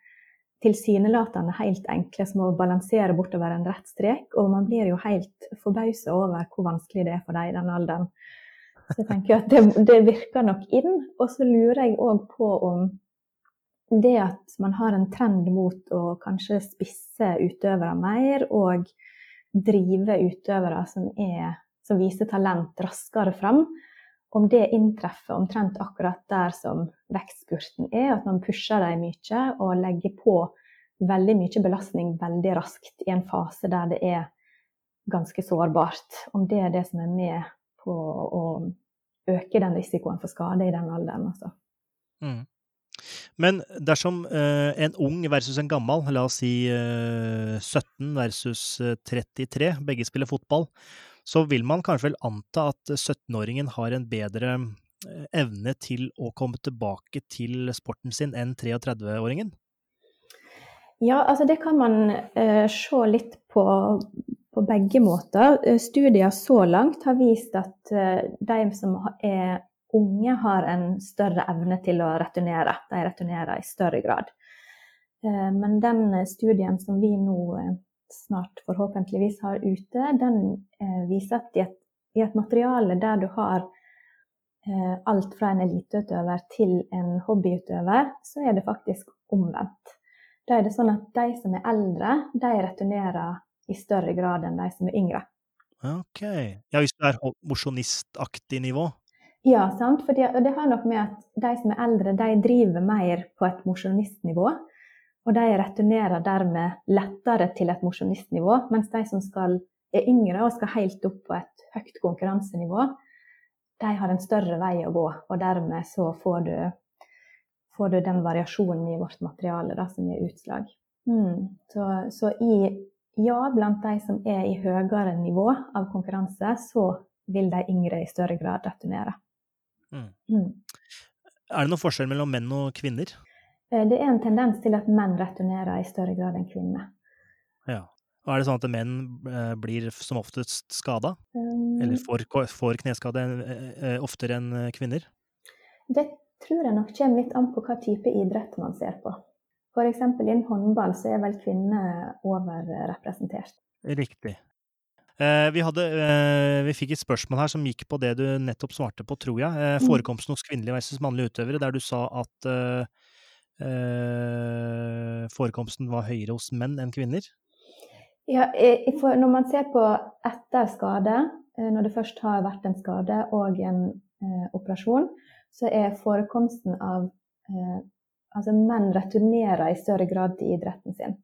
tilsynelatende helt enkle, som å balansere bortover en rett strek. Og man blir jo helt forbausa over hvor vanskelig det er for dem i den alderen. Så jeg tenker at det, det virker nok inn. Og så lurer jeg òg på om det at man har en trend mot å kanskje spisse utøvere mer, og drive utøvere som, er, som viser talent raskere fram, om det inntreffer omtrent akkurat der som vekstspurten er, at man pusher dem mye og legger på veldig mye belastning veldig raskt i en fase der det er ganske sårbart. Om det er det som er med på å øke den risikoen for skade i den alderen, altså. Mm. Men dersom eh, en ung versus en gammel, la oss si eh, 17 versus 33, eh, begge spiller fotball, så vil man kanskje vel anta at 17-åringen har en bedre eh, evne til å komme tilbake til sporten sin enn 33-åringen? Ja, altså det kan man eh, se litt på, på, begge måter. Studier så langt har vist at eh, de som er unge har en større evne til å returnere. De returnerer i større grad. Eh, men den studien som vi nå eh, snart forhåpentligvis har ute, den eh, viser at i et, i et materiale der du har alt fra en eliteutøver til en hobbyutøver, så er det faktisk omvendt. Da er det sånn at de som er eldre, de returnerer i større grad enn de som er yngre. Ok. Ja, hvis det er mosjonistaktig nivå? Ja, sant? For det, det har nok med at de som er eldre, de driver mer på et mosjonistnivå. Og de returnerer dermed lettere til et mosjonistnivå, mens de som skal, er yngre og skal helt opp på et høyt konkurransenivå, de har en større vei å gå. Og dermed så får du, får du den variasjonen i vårt materiale da, som gir utslag. Mm. Så, så i, ja, blant de som er i høyere nivå av konkurranse, så vil de yngre i større grad returnere. Mm. Mm. Er det noen forskjell mellom menn og kvinner? Eh, det er en tendens til at menn returnerer i større grad enn kvinner. Ja. Og er det sånn at menn eh, blir som oftest skada? Um, Eller får, får kneskade eh, oftere enn kvinner? Det tror jeg nok kommer litt an på hva type idrett man ser på. F.eks. innen håndball så er vel kvinner overrepresentert. Riktig. Vi, hadde, vi, fikk et spørsmål her som gikk på det du nettopp svarte på, tror jeg. Mm. Forekomsten hos kvinnelige versus mannlige utøvere, der du sa at forekomsten var høyere hos menn enn kvinner? Ja, når man ser på etter skade, når det først har vært en skade og en operasjon, så er forekomsten av Altså menn returnerer i større grad til idretten sin.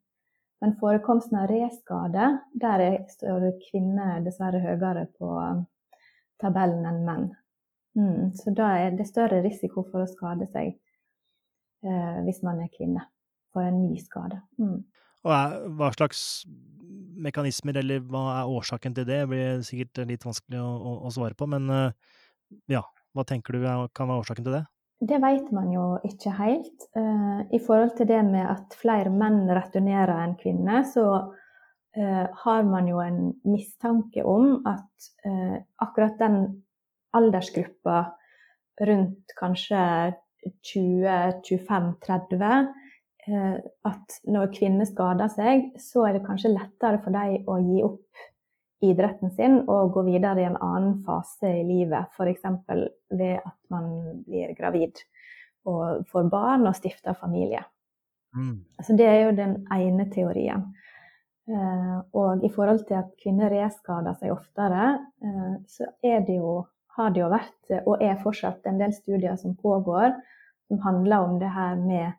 Men forekomsten av reskade, der står kvinner dessverre høyere på um, tabellen enn menn. Mm, så da er det større risiko for å skade seg eh, hvis man er kvinne, for en ny skade. Mm. Og Hva slags mekanismer, eller hva er årsaken til det, det blir sikkert litt vanskelig å, å, å svare på. Men eh, ja, hva tenker du kan være årsaken til det? Det vet man jo ikke helt. Eh, I forhold til det med at flere menn returnerer enn kvinner, så eh, har man jo en mistanke om at eh, akkurat den aldersgruppa rundt kanskje 20-25-30 At når kvinner skader seg, så er det kanskje lettere for dem å gi opp idretten sin og gå videre i en annen fase i livet. F.eks. ved at man blir gravid og får barn og stifter familie. Mm. Så det er jo den ene teorien. Eh, og i forhold til at kvinner reskader seg oftere, så er det jo, har det jo vært, og er fortsatt, en del studier som pågår, som handler om det her med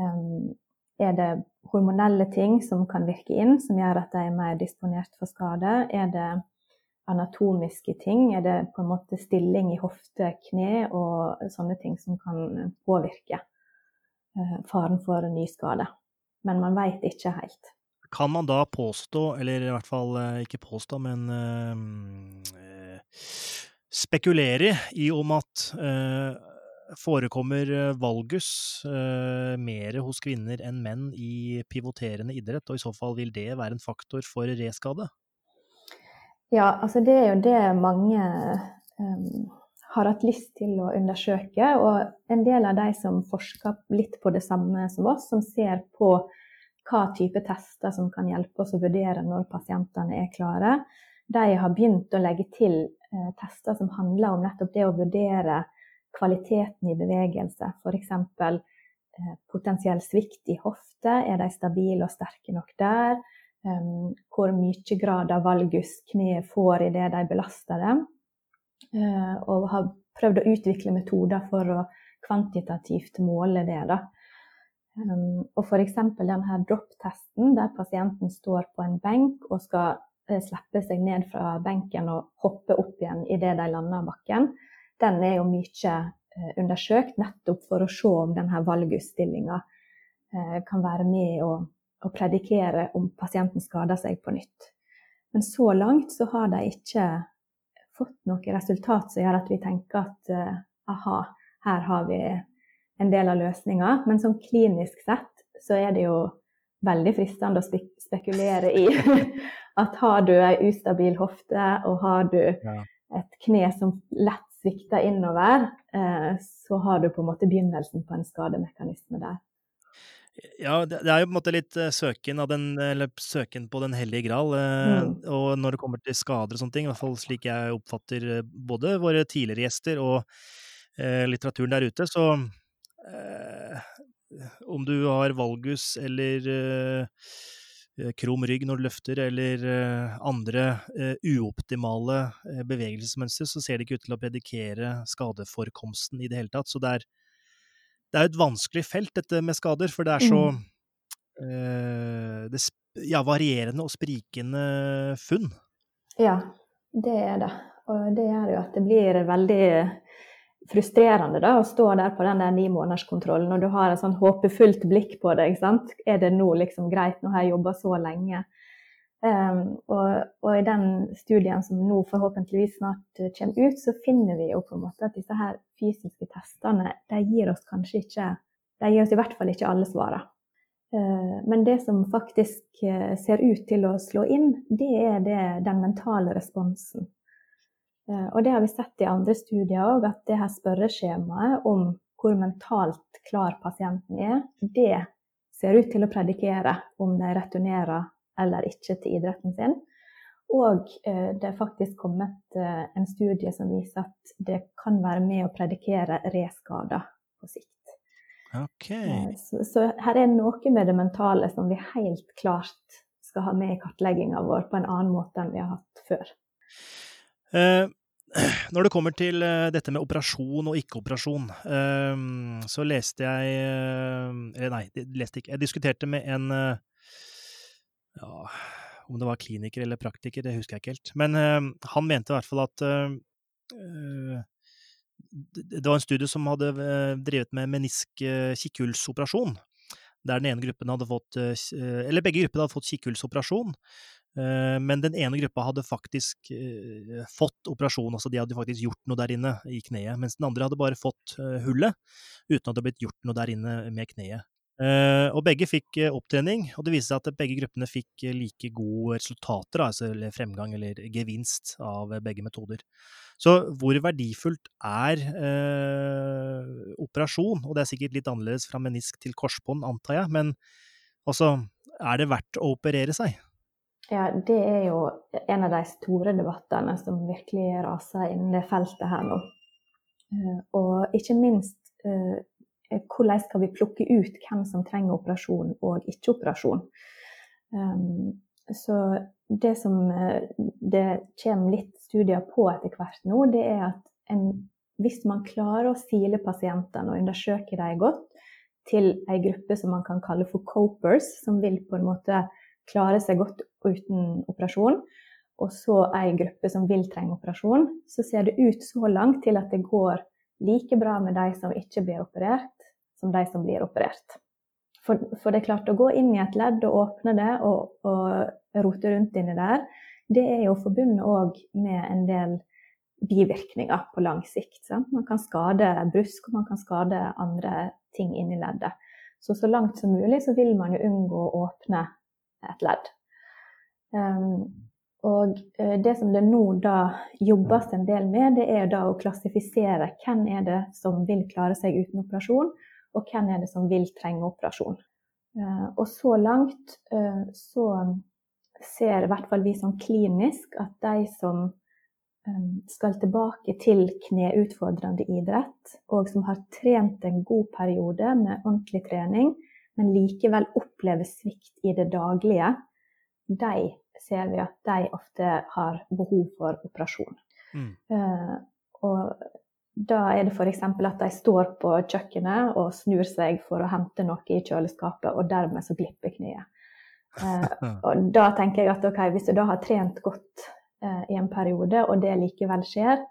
um, Er det hormonelle ting som kan virke inn, som gjør at de er mer disponert for skade? Er det anatomiske ting? Er det på en måte stilling i hofte, kne og sånne ting som kan påvirke uh, faren for ny skade? Men man veit ikke helt. Kan man da påstå, eller i hvert fall eh, ikke påstå, men øh, spekulere i om at øh, forekommer eh, valgus uh, mer hos kvinner enn menn i pivoterende idrett, og i så fall vil det være en faktor for reskade? Ja, altså det er jo det mange um, har hatt lyst til å undersøke. Og en del av de som forsker litt på det samme som oss, som ser på hva type tester som kan hjelpe oss å vurdere når pasientene er klare, de har begynt å legge til eh, tester som handler om nettopp det å vurdere kvaliteten i bevegelse, f.eks. Eh, potensiell svikt i hofte, er de stabile og sterke nok der? um, hvor mye grad av valgus kneet får idet de belaster dem? Uh, og har prøvd å utvikle metoder for å kvantitativt måle det. da. Um, og f.eks. denne drop-testen, der pasienten står på en benk og skal slippe seg ned fra benken og hoppe opp igjen idet de lander bakken, den er jo mye uh, undersøkt nettopp for å se om denne valgusstillinga uh, kan være med å, å predikere om pasienten skader seg på nytt. Men så langt så har de ikke fått noe resultat som gjør at vi tenker at aha, her har vi en del av løsninga. Men sånn klinisk sett så er det jo veldig fristende å spek spekulere i at har du ei ustabil hofte og har du et kne som lett svikter innover, eh, så har du på en måte begynnelsen på en skademekanisme der. Ja, det er jo på en måte litt eh, søken, den, søken på den hellige gral. Eh, mm. Og når det kommer til skader og sånne ting, i hvert fall slik jeg oppfatter både våre tidligere gjester og eh, litteraturen der ute, så om du har valgus eller eh, eh, krum rygg når du løfter, eller andre uoptimale bevegelsesmønster, så ser det ikke ut til å predikere skadeforekomsten i det hele tatt. Så det er, det er et vanskelig felt, dette med skader, for det er så mm. det, ja, varierende og sprikende funn. Ja, det er det. Og det gjør jo at det blir veldig frustrerende da, å stå der på den der nimånederskontrollen og du har et sånn håpefullt blikk på det. ikke sant? Er det nå liksom greit, nå har jeg jobba så lenge? Um, og, og, i den studien som nå forhåpentligvis snart uh, kommer ut, så finner vi jo på en måte at disse her fysiske testene de gir oss kanskje ikke De gir oss i hvert fall ikke alle svarene. Uh, men det som faktisk uh, ser ut til å slå inn, det er det, den mentale responsen. Eh, og det har vi sett i andre studier òg, at det her spørreskjemaet om hvor mentalt klar pasienten er, det ser ut til å predikere om de returnerer eller ikke til idretten sin. Og eh, det er faktisk kommet eh, en studie som viser at det kan være med å predikere reskader på sikt. Okay. Så, så, her er noe med det mentale som vi helt klart skal ha med i kartlegginga vår på en annen måte enn vi har hatt før. Når det kommer til uh, dette med operasjon og ikke-operasjon, uh, så leste jeg Eller nei, leste ikke. Jeg diskuterte med en ja, Om det var kliniker eller praktiker, det husker jeg ikke helt. Men han mente i hvert fall at det var en studie som hadde drevet med menisk-kikkhullsoperasjon. Der den ene gruppen hadde fått Eller begge gruppene hadde fått kikkhullsoperasjon. Eh, men den ene gruppa hadde faktisk eh, fått operasjon, altså de hadde faktisk gjort noe der inne i kneet, mens den andre hadde bare fått eh, hullet uten at det hadde blitt gjort noe der inne med kneet. Og begge fikk opptrening, og det viste seg at begge gruppene fikk like gode resultater, altså fremgang eller gevinst av begge metoder. Så hvor verdifullt er eh, operasjon? Og det er sikkert litt annerledes fra menisk til korsbånd, antar jeg, men altså, er det verdt å operere seg? Ja, det er jo en av de store debattene som virkelig raser innen det feltet her nå. Eh, og ikke minst eh, hvordan skal vi plukke ut hvem som trenger operasjon og ikke operasjon. Um, så det som eh, det kommer litt studier på etter hvert nå, det er at en, hvis man klarer å sile pasientene og undersøke dem godt til en gruppe som man kan kalle for copers, som vil på en måte klarer seg godt uten operasjon, og så ei gruppe som vil trenge operasjon, så ser det ut så langt til at det går like bra med de som ikke blir operert, som de som blir operert. For, for det er klart, å gå inn i et ledd og åpne det og, og rote rundt inni der, det er jo forbundet òg med en del bivirkninger på lang sikt. Sant? Man kan skade brusk, og man kan skade andre ting inni leddet. Så så langt som mulig så vil man jo unngå å åpne et ledd. Um, og uh, det som det nå da jobbes en del med, det er da å klassifisere hvem er det som vil klare seg uten operasjon, og hvem er det som vil trenge operasjon. Uh, og så langt uh, så ser i hvert fall vi sånn klinisk at de som um, skal tilbake til kneutfordrende idrett, og som har trent en god periode med ordentlig trening, men likevel opplever svikt i det daglige, de ser vi at de ofte har behov for operasjon. Mm. Uh, og da er det f.eks. at de står på kjøkkenet og snur seg for å hente noe i kjøleskapet, og dermed så glipper kneet. Uh, og da tenker jeg at ok, hvis du da har trent godt uh, i en periode, og det likevel skjer,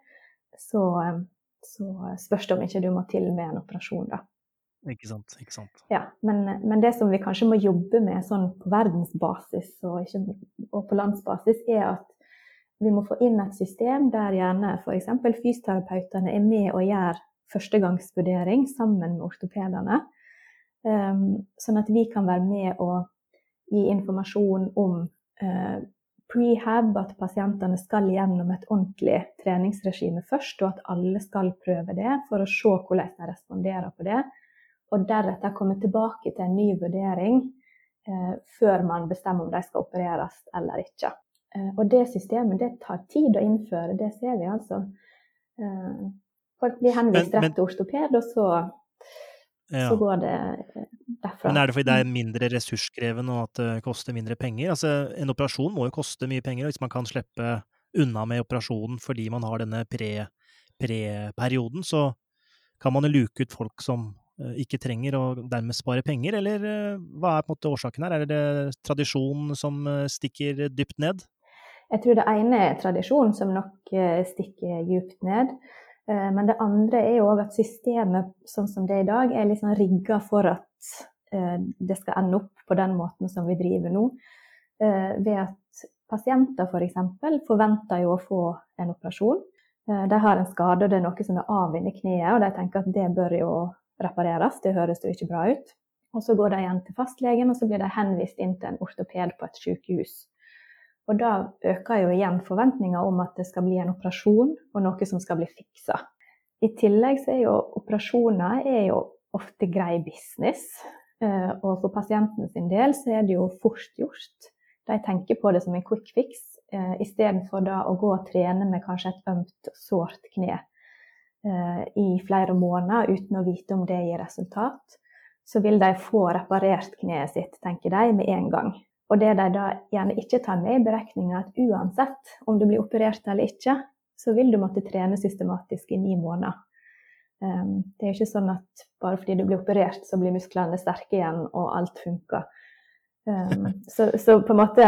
så, eh, så spørs det om ikke du må til med en operasjon, da. Ikke sant. ikke sant. Ja, men, men det som vi kanskje må jobbe med sånn på verdensbasis og, ikke, og på landsbasis, er at vi må få inn et system der gjerne f.eks. fysioterapeutene er med og gjør førstegangsvurdering sammen med ortopedene. Um, sånn at vi kan være med og gi informasjon om uh, prehab, at pasientene skal gjennom et ordentlig treningsregime først, og at alle skal prøve det for å se hvordan de responderer på det. Og deretter komme tilbake til en ny vurdering eh, før man bestemmer om de skal opereres eller ikke. Eh, og det systemet det tar tid å innføre, det ser vi altså. Eh, folk blir henvist rett til ortoped, og så, ja. så, går det eh, derfra. Men er det fordi det er mindre ressurskrevende og at det koster mindre penger? Altså, en operasjon må jo koste mye penger, og hvis man kan slippe unna med operasjonen fordi man har denne pre-perioden, pre så kan man jo luke ut folk som ikke trenger og dermed spare penger, eller hva er på en måte årsaken her? Er det tradisjon som stikker dypt ned? Jeg tror det ene er tradisjon, som nok eh, stikker dypt ned. Eh, men det andre er jo òg at systemet sånn som det er i dag, er liksom rigga for at eh, det skal ende opp på den måten som vi driver nå. Ved at pasienter f.eks. For forventer jo å få en operasjon. De har en skade, og det er noe som er av inni kneet, og de tenker at det bør jo repareres. Det høres jo ikke bra ut. Og så går de igjen til fastlegen, og så blir de henvist inn til en ortoped på et sykehus. Og da øker jo igjen forventninga om at det skal bli en operasjon og noe som skal bli fiksa. I tillegg så er jo operasjoner er jo ofte grei business. Eh, og for pasienten sin del så er det jo fort gjort. De tenker på det som en quick fix, eh, istedenfor da å gå og trene med kanskje et ømt, sårt kne i flere måneder uten å vite om det gir resultat. Så vil de få reparert kneet sitt, tenker de, med en gang. Og det de da gjerne ikke tar med i beregninga, at uansett om du blir operert eller ikke, så vil du måtte trene systematisk i ni måneder. Um, det er ikke sånn at bare fordi du blir operert, så blir musklene sterke igjen og alt funker. Um, så, så, på en måte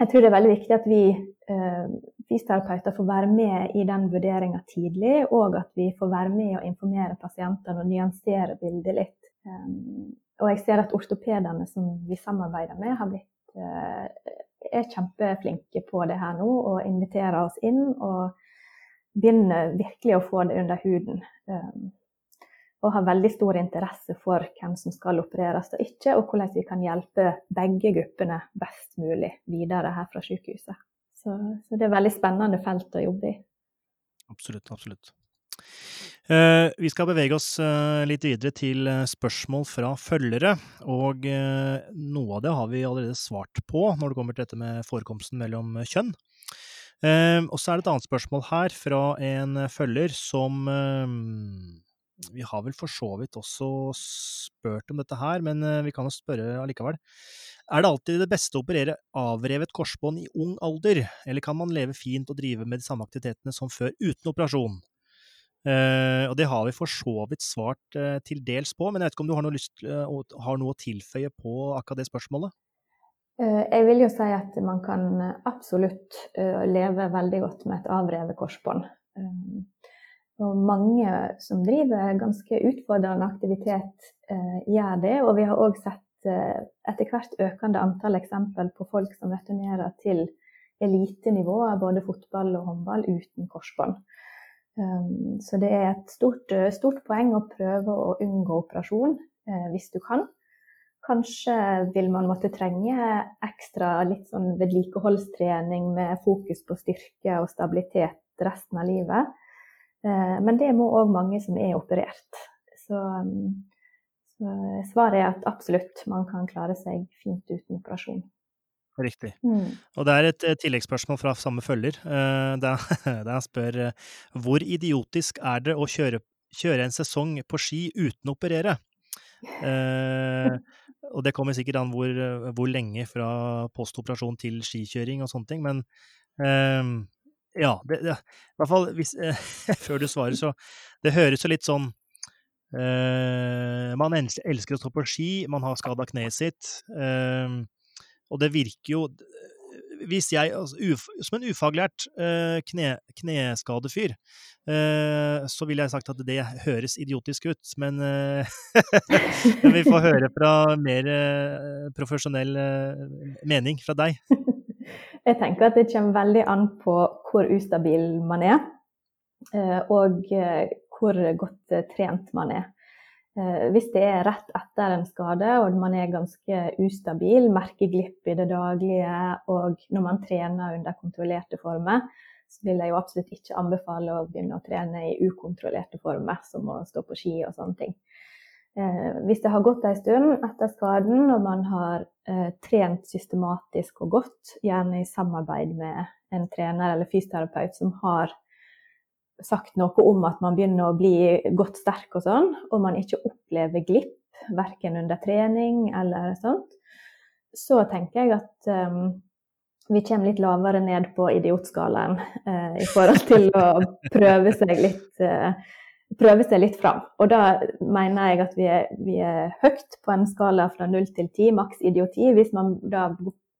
Jeg tror det er veldig viktig at vi fysioterapeuter får være med i den vurderinga tidlig, og at vi får være med og informere pasientene og nyansere bildet litt. Um, og jeg ser at ortopedene som vi samarbeider med, blitt Eh, er kjempeflinke på det her nå og inviterer oss inn. Og begynner virkelig å få det under huden. Og har veldig stor interesse for hvem som skal opereres og ikke, og hvordan vi kan hjelpe begge gruppene best mulig videre her fra sykehuset. Så, så det er et veldig spennende felt å jobbe i. Absolutt, absolutt. Eh, vi skal bevege oss eh, litt videre til eh, spørsmål fra følgere. Og noe av det har vi allerede svart på når det kommer til dette med forekomsten mellom kjønn. Og så er det et annet spørsmål her fra en følger som Vi har vel for så vidt også spurt om dette her, men vi kan jo spørre allikevel. Er det alltid det beste å operere avrevet korsbånd i ung alder, eller kan man leve fint og drive med de samme aktivitetene som før uten operasjon? Uh, og det har vi for så vidt svart uh, til dels på, men jeg vet ikke om du har noe, lyst, uh, har noe å tilføye på akkurat det spørsmålet? Jeg vil jo si at man kan absolutt leve veldig godt med et avrevet korsbånd. Og mange som driver ganske utfordrende aktivitet, gjør det. Og vi har òg sett etter hvert økende antall eksempel på folk som returnerer til elitenivå, både fotball og håndball, uten korsbånd. Um, så det er et stort, eh, stort, poeng å prøve å unngå operasjon eh, hvis du kan. Kanskje vil man måtte trenge ekstra litt sånn vedlikeholdstrening med fokus på styrke og stabilitet resten av livet. Eh, men det må òg mange som er operert. Um, så svaret er at absolutt, man kan klare seg fint uten operasjon. Riktig. Mm. Og det er et, et tilleggsspørsmål fra samme følger, uh, der, han spør hvor idiotisk er det å kjøre, kjøre, en sesong på ski uten å operere? Eh, og det kommer sikkert an hvor, hvor lenge fra postoperasjon til skikjøring og sånne ting, men eh, ja, det, det, i hvert fall hvis, eh, før du svarer, så Det høres jo litt sånn eh, Man elsker å stå på ski, man har skada kneet sitt, Uh, og det virker jo hvis jeg, altså, som en ufaglært uh, kne, kneskadefyr, uh, så ville jeg sagt at det høres idiotisk ut. Men uh, vi får høre fra mer profesjonell mening fra deg. Jeg tenker at det kommer veldig an på hvor ustabil man er, og hvor godt trent man er. Eh, hvis det er rett etter en skade og man er ganske ustabil, merker glipp i det daglige, og når man trener under kontrollerte former, så vil jeg jo absolutt ikke anbefale å begynne å trene i ukontrollerte former, som å stå på ski og sånne ting. Eh, hvis det har gått en stund etter skaden, og man har eh, trent systematisk og godt, gjerne i samarbeid med en trener eller fysioterapeut som har sagt noe om at man begynner å bli godt sterk og sånn, og man ikke opplever glipp, verken under trening eller sånt, så tenker jeg at um, vi kommer litt lavere ned på idiotskalaen uh, i forhold til å prøve seg litt uh, prøve seg litt fram. Og da mener jeg at vi er, vi er høyt på en skala fra null til ti, maks idioti, hvis man da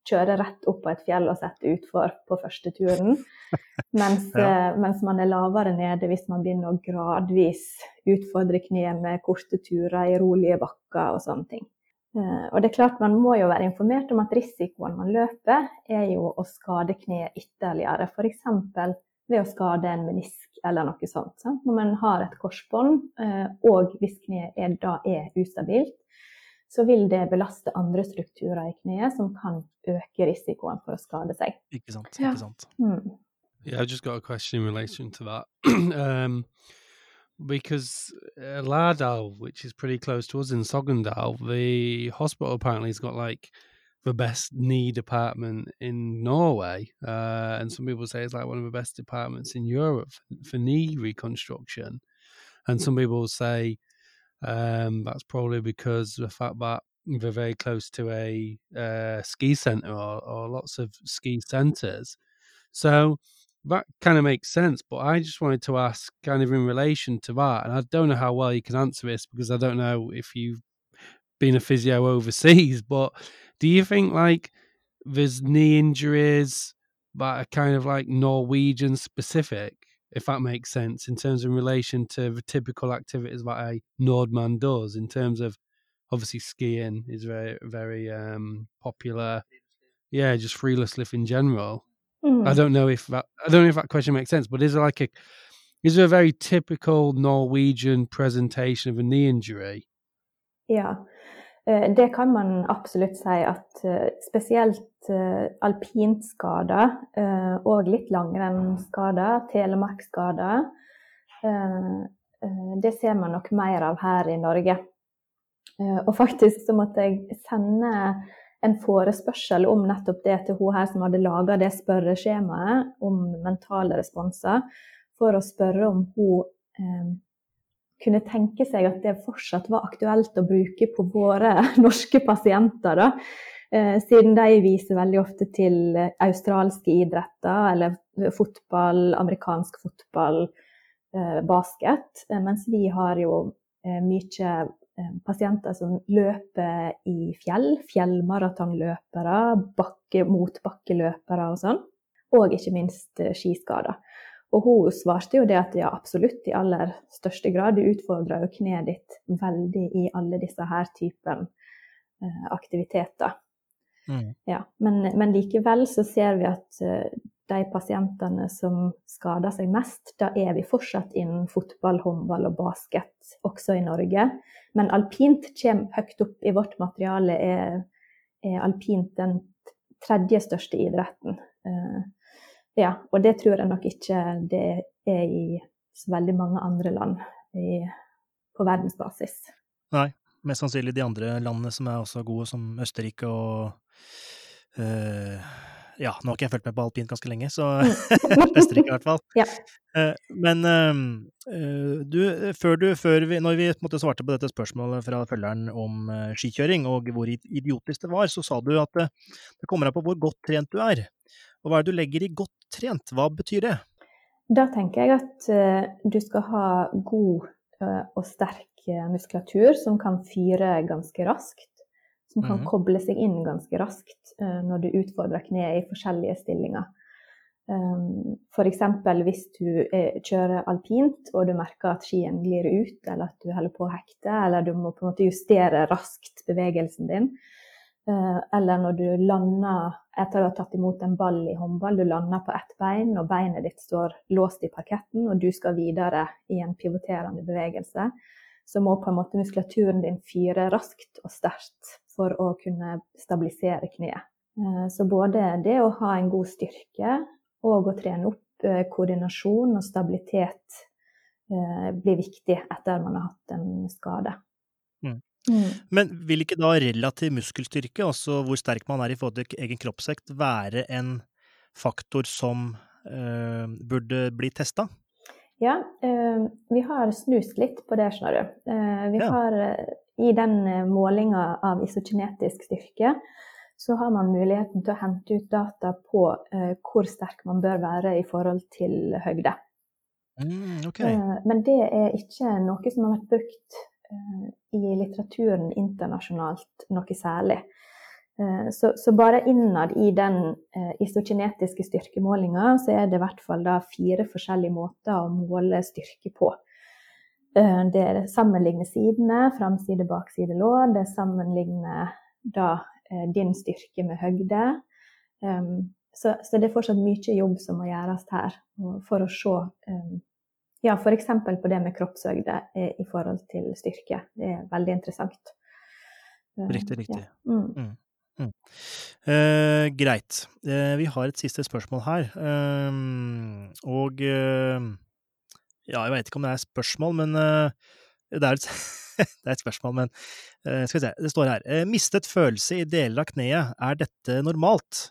kjøre rett opp på et fjell og sette utfor på første turen. Mens, ja. Eh, mens, man er lavere nede hvis man begynner å gradvis utfordre kneet med korte turer i rolige bakker og sånne ting. Eh, og det er klart Man må jo være informert om at risikoen man løper, er jo å skade kneet ytterligere. F.eks. ved å skade en menisk eller noe sånt. Sant? Når man har et korsbånd, eh, og hvis kneet da er ustabilt, så vil det belaste andre strukturer i kneet som kan øke risikoen for å skade seg. Ikke sant. Ikke sant. Mm. Yeah, I've just got a question in relation to that. um, because uh, Lardal, which is pretty close to us in Sogndal, the hospital apparently has got like the best knee department in Norway. Uh, and some people say it's like one of the best departments in Europe for, for knee reconstruction. And some people say um, that's probably because the fact that they're very close to a uh, ski center or, or lots of ski centers. So that kind of makes sense. But I just wanted to ask, kind of in relation to that, and I don't know how well you can answer this because I don't know if you've been a physio overseas, but do you think like there's knee injuries that are kind of like Norwegian specific? If that makes sense, in terms of in relation to the typical activities that a Nordman does, in terms of obviously skiing is very, very um, popular. Yeah, just freeless lift in general. Mm. I don't know if that I don't know if that question makes sense, but is there like a is there a very typical Norwegian presentation of a knee injury? Yeah. Eh, det kan man absolutt si at eh, spesielt eh, alpinskader og litt langrennsskader, telemarksskader, det ser man nok mer av her i Norge. Og faktisk så måtte jeg sende en forespørsel om nettopp det til hun her som hadde laga det spørreskjemaet om mentale responser, for å spørre om hun kunne tenke seg at det fortsatt var aktuelt å bruke på våre norske pasienter. Da. Eh, siden de viser veldig ofte til australske idretter, eller fotball, amerikansk fotball, eh, basket. Eh, mens vi har jo mye pasienter som løper i fjell, fjellmaratonløpere, bakke, motbakkeløpere og sånn. Og ikke minst skiskader. Og hun svarte jo det at ja, absolutt, i aller største grad. Du utfordrer jo kneet ditt veldig i alle disse her typen uh, aktiviteter. Mm. Ja, men, men, likevel så ser vi at uh, de pasientene som skader seg mest, da er vi fortsatt innen fotball, håndball og basket, også i Norge. Men alpint kommer høyt opp i vårt materiale. Er, er alpint den tredje største idretten. Uh, ja, og det tror jeg nok ikke det er i så veldig mange andre land i, på verdensbasis. Nei, mest sannsynlig de andre landene som er også gode, som Østerrike og øh, ja, nå har ikke jeg fulgt med på alpint ganske lenge, så Østerrike i hvert fall. Ja. Eh, Men øh, du, før du, før vi, når vi måte svarte på dette spørsmålet fra følgeren om skikjøring og hvor idiotisk det var, så sa du at det kommer an på hvor godt trent du er. Og hva er det du legger i godt trent? Hva betyr det? Da tenker jeg at eh, du skal ha god eh, og sterk eh, muskulatur som kan fyre ganske raskt. Som kan Mhm. koble seg inn ganske raskt når du utfordrer kneet i forskjellige stillinger. F.eks. hvis du kjører alpint og du merker at skien glir ut, eller at du holder på å hekte, eller du må på en måte justere raskt bevegelsen din. Eh, Eller når du lander etter å ha tatt imot en ball i håndball, du lander på ett bein og beinet ditt står låst i parketten, og du skal videre i en pivoterende bevegelse, så må på en måte muskulaturen din fyre raskt og sterkt for å kunne stabilisere kneet. Eh, Så både det å ha en god styrke og å trene opp eh, koordinasjon og stabilitet blir viktig etter man har hatt en skade. Mm. Men vil ikke da relativ muskelstyrke, altså hvor sterk man er i forhold til egen kroppsvekt, være en faktor som eh, burde bli testa? Ja, eh, vi har snust litt på det, skjønner du. Eh, vi Ja. har i den målinga av isokinetisk styrke, så har man muligheten til å hente ut data på eh, hvor sterk man bør være i forhold til høgde. Mm, okay. Eh, men det er ikke noe som har vært brukt i litteraturen internasjonalt noe særlig. Eh, Så, så bare innad i den eh, isokinetiske styrkemålinga, så er det i hvert fall da fire forskjellige måter å måle styrke på. Eh, Det er sammenligne sidene, framside, bakside, lår. Det sammenligner da eh, din styrke med høgde. Så, så det er fortsatt mye jobb som må gjøres her for å se ja, f.eks. på det med kroppshøgde eh, i forhold til styrke. Det er veldig interessant. Eh, Riktig, riktig. Ja. Mm. Eh, greit. Eh, vi har et siste spørsmål her. Eh, og eh, ja, jeg veit ikke om det er et spørsmål, men det, er et, det er et spørsmål, men eh, skal vi se. Det står her. Mistet følelse i deler av kneet. Er dette normalt?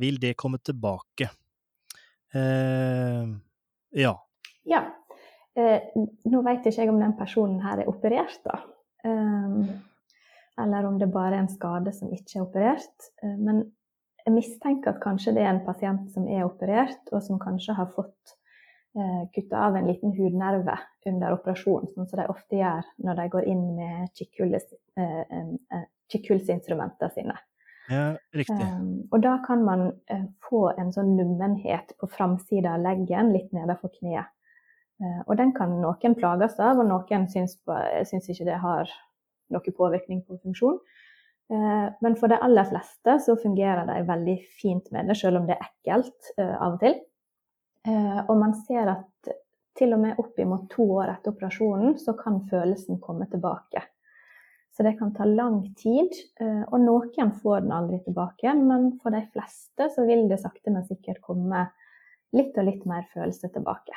Vil det komme tilbake? Eh, ja. Ja. Eh, nå vet ikke jeg om den personen her er operert, da. Um, eller om det bare er en skade som ikke er operert. Eh, men jeg mistenker at kanskje det er en pasient som er operert, og som kanskje har fått eh, kutta av en liten hudnerve under operasjonen, sånn som de ofte gjør når de går inn med kikkhullsinstrumentene sine. ja riktig. Um, og da kan man uh, få en sånn nummenhet på framsida av leggen, litt nedenfor kneet. Eh, og den kan noen plages av, og noen syns, syns ikke det har noen påvirkning på funksjon. Eh, men for de aller fleste så fungerer de veldig fint med det, selv om det er ekkelt eh, av og til. Og man ser at til og med oppimot to år etter operasjonen så kan følelsen komme tilbake. Så det kan ta lang tid, og noen får den aldri tilbake. Men for de fleste så vil det sakte, men sikkert komme litt og litt mer følelse tilbake.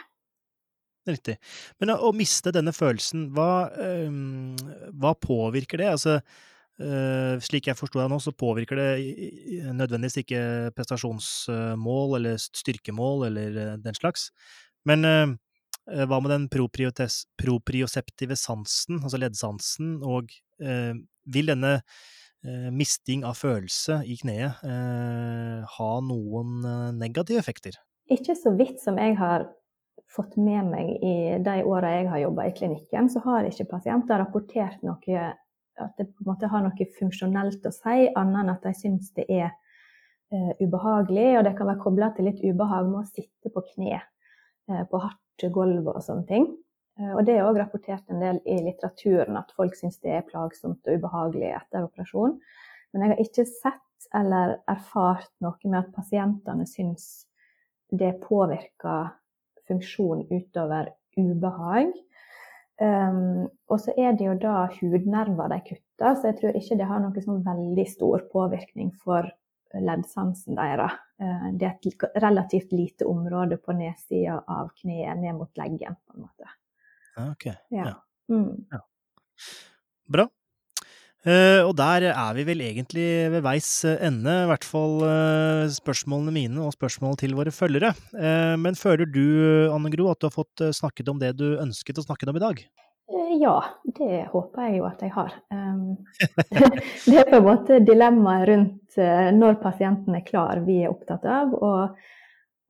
Riktig. Men å, å miste denne følelsen, hva, øhm, hva påvirker det? Altså, øh, slik jeg forsto deg nå, så påvirker det nødvendigvis ikke prestasjonsmål eller styrkemål eller øh, den slags. Men øh, hva med den proprioseptive sansen, altså leddsansen, og øh, vil denne misting av følelse i kneet eh, ha noen negative effekter? Ikke så vidt som jeg har fått med meg i de åra jeg har jobba i klinikken, så har ikke pasienter rapportert noe at det på en måte har noe funksjonelt å si, annet enn at de syns det er uh, ubehagelig. Og det kan være kobla til litt ubehag med å sitte på kne uh, på hardt gulv og sånne ting. Uh, og det er òg rapportert en del i litteraturen at folk syns det er plagsomt og ubehagelig etter operasjon. Men jeg har ikke sett eller erfart noe med at pasientene syns det påvirker funksjon utover ubehag. Um, og så er det jo da hudnerver de kutter, så jeg tror ikke det har noe sånn veldig stor påvirkning for leddsansen deres. Uh, det er et relativt lite område på nedsida av kneet, ned mot leggen, på en måte. Ja, ok. Ja. Ja. Mm. Bra. Uh, og der er vi vel egentlig ved veis ende, i hvert fall uh, spørsmålene mine og spørsmål til våre følgere. Uh, men føler du, Anne Gro, at du har fått snakket om det du ønsket å snakke om i dag? Ja, det håper jeg jo at jeg har. Um, det er på en måte dilemmaet rundt når pasienten er klar vi er opptatt av. Og,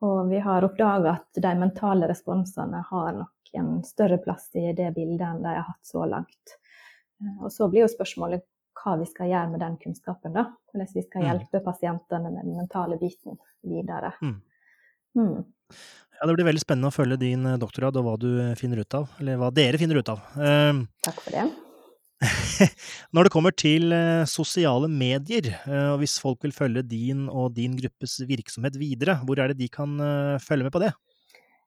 og vi har oppdaga at de mentale responsene har nok en større plass i det bildet enn de har hatt så langt. Og så blir jo spørsmålet hva vi skal gjøre med den kunnskapen. da. Hvordan vi skal mm. hjelpe pasientene med den mentale biten videre. Mm. Mm. Ja, Det blir veldig spennende å følge din eh, doktorgrad og hva du finner ut av. Eller hva dere finner ut av. Uh, Takk for det. Når det kommer til uh, sosiale medier, og hvis folk vil følge din og din gruppes virksomhet videre, hvor er det de kan følge med på det?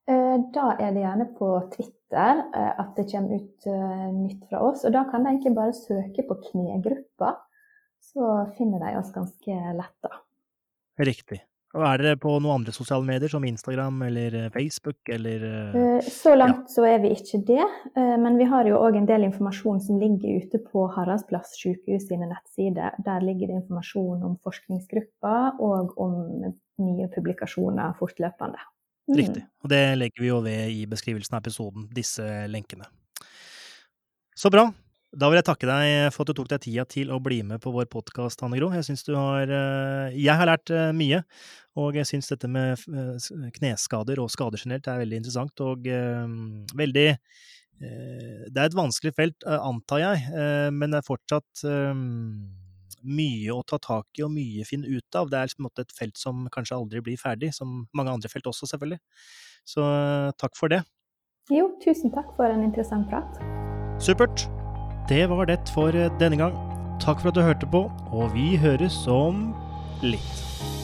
Eh, da er det gjerne på Twitter eh, at det kommer ut eh, nytt fra oss. Og da kan de egentlig bare søke på Knegruppa, så finner de oss ganske lett, da. Riktig. Og er dere på noen andre sosiale medier, som Instagram eller Facebook, eller Så langt ja. så er vi ikke det, men vi har jo òg en del informasjon som ligger ute på Haraldsplass sykehus sine nettsider. Der ligger det informasjon om forskningsgrupper og om nye publikasjoner fortløpende. Mm. Riktig. Og det legger vi jo ved i beskrivelsen av episoden, disse lenkene. Så bra. Da vil jeg takke deg for at du tok deg tida til å bli med på vår podkast, Anne Gro. Jeg syns du har eh, Jeg har lært eh, mye, og jeg syns dette med eh, kneskader og skader generelt er veldig interessant og veldig Det er et vanskelig felt, antar jeg, men det er fortsatt mye å ta tak i og mye å finne ut av. Det er liksom et felt som kanskje aldri blir ferdig, som mange andre felt også, selvfølgelig. Så takk for det. Jo, tusen takk for en interessant prat. Supert. Det var det for denne gang. Takk for at du hørte på, og vi høres om litt.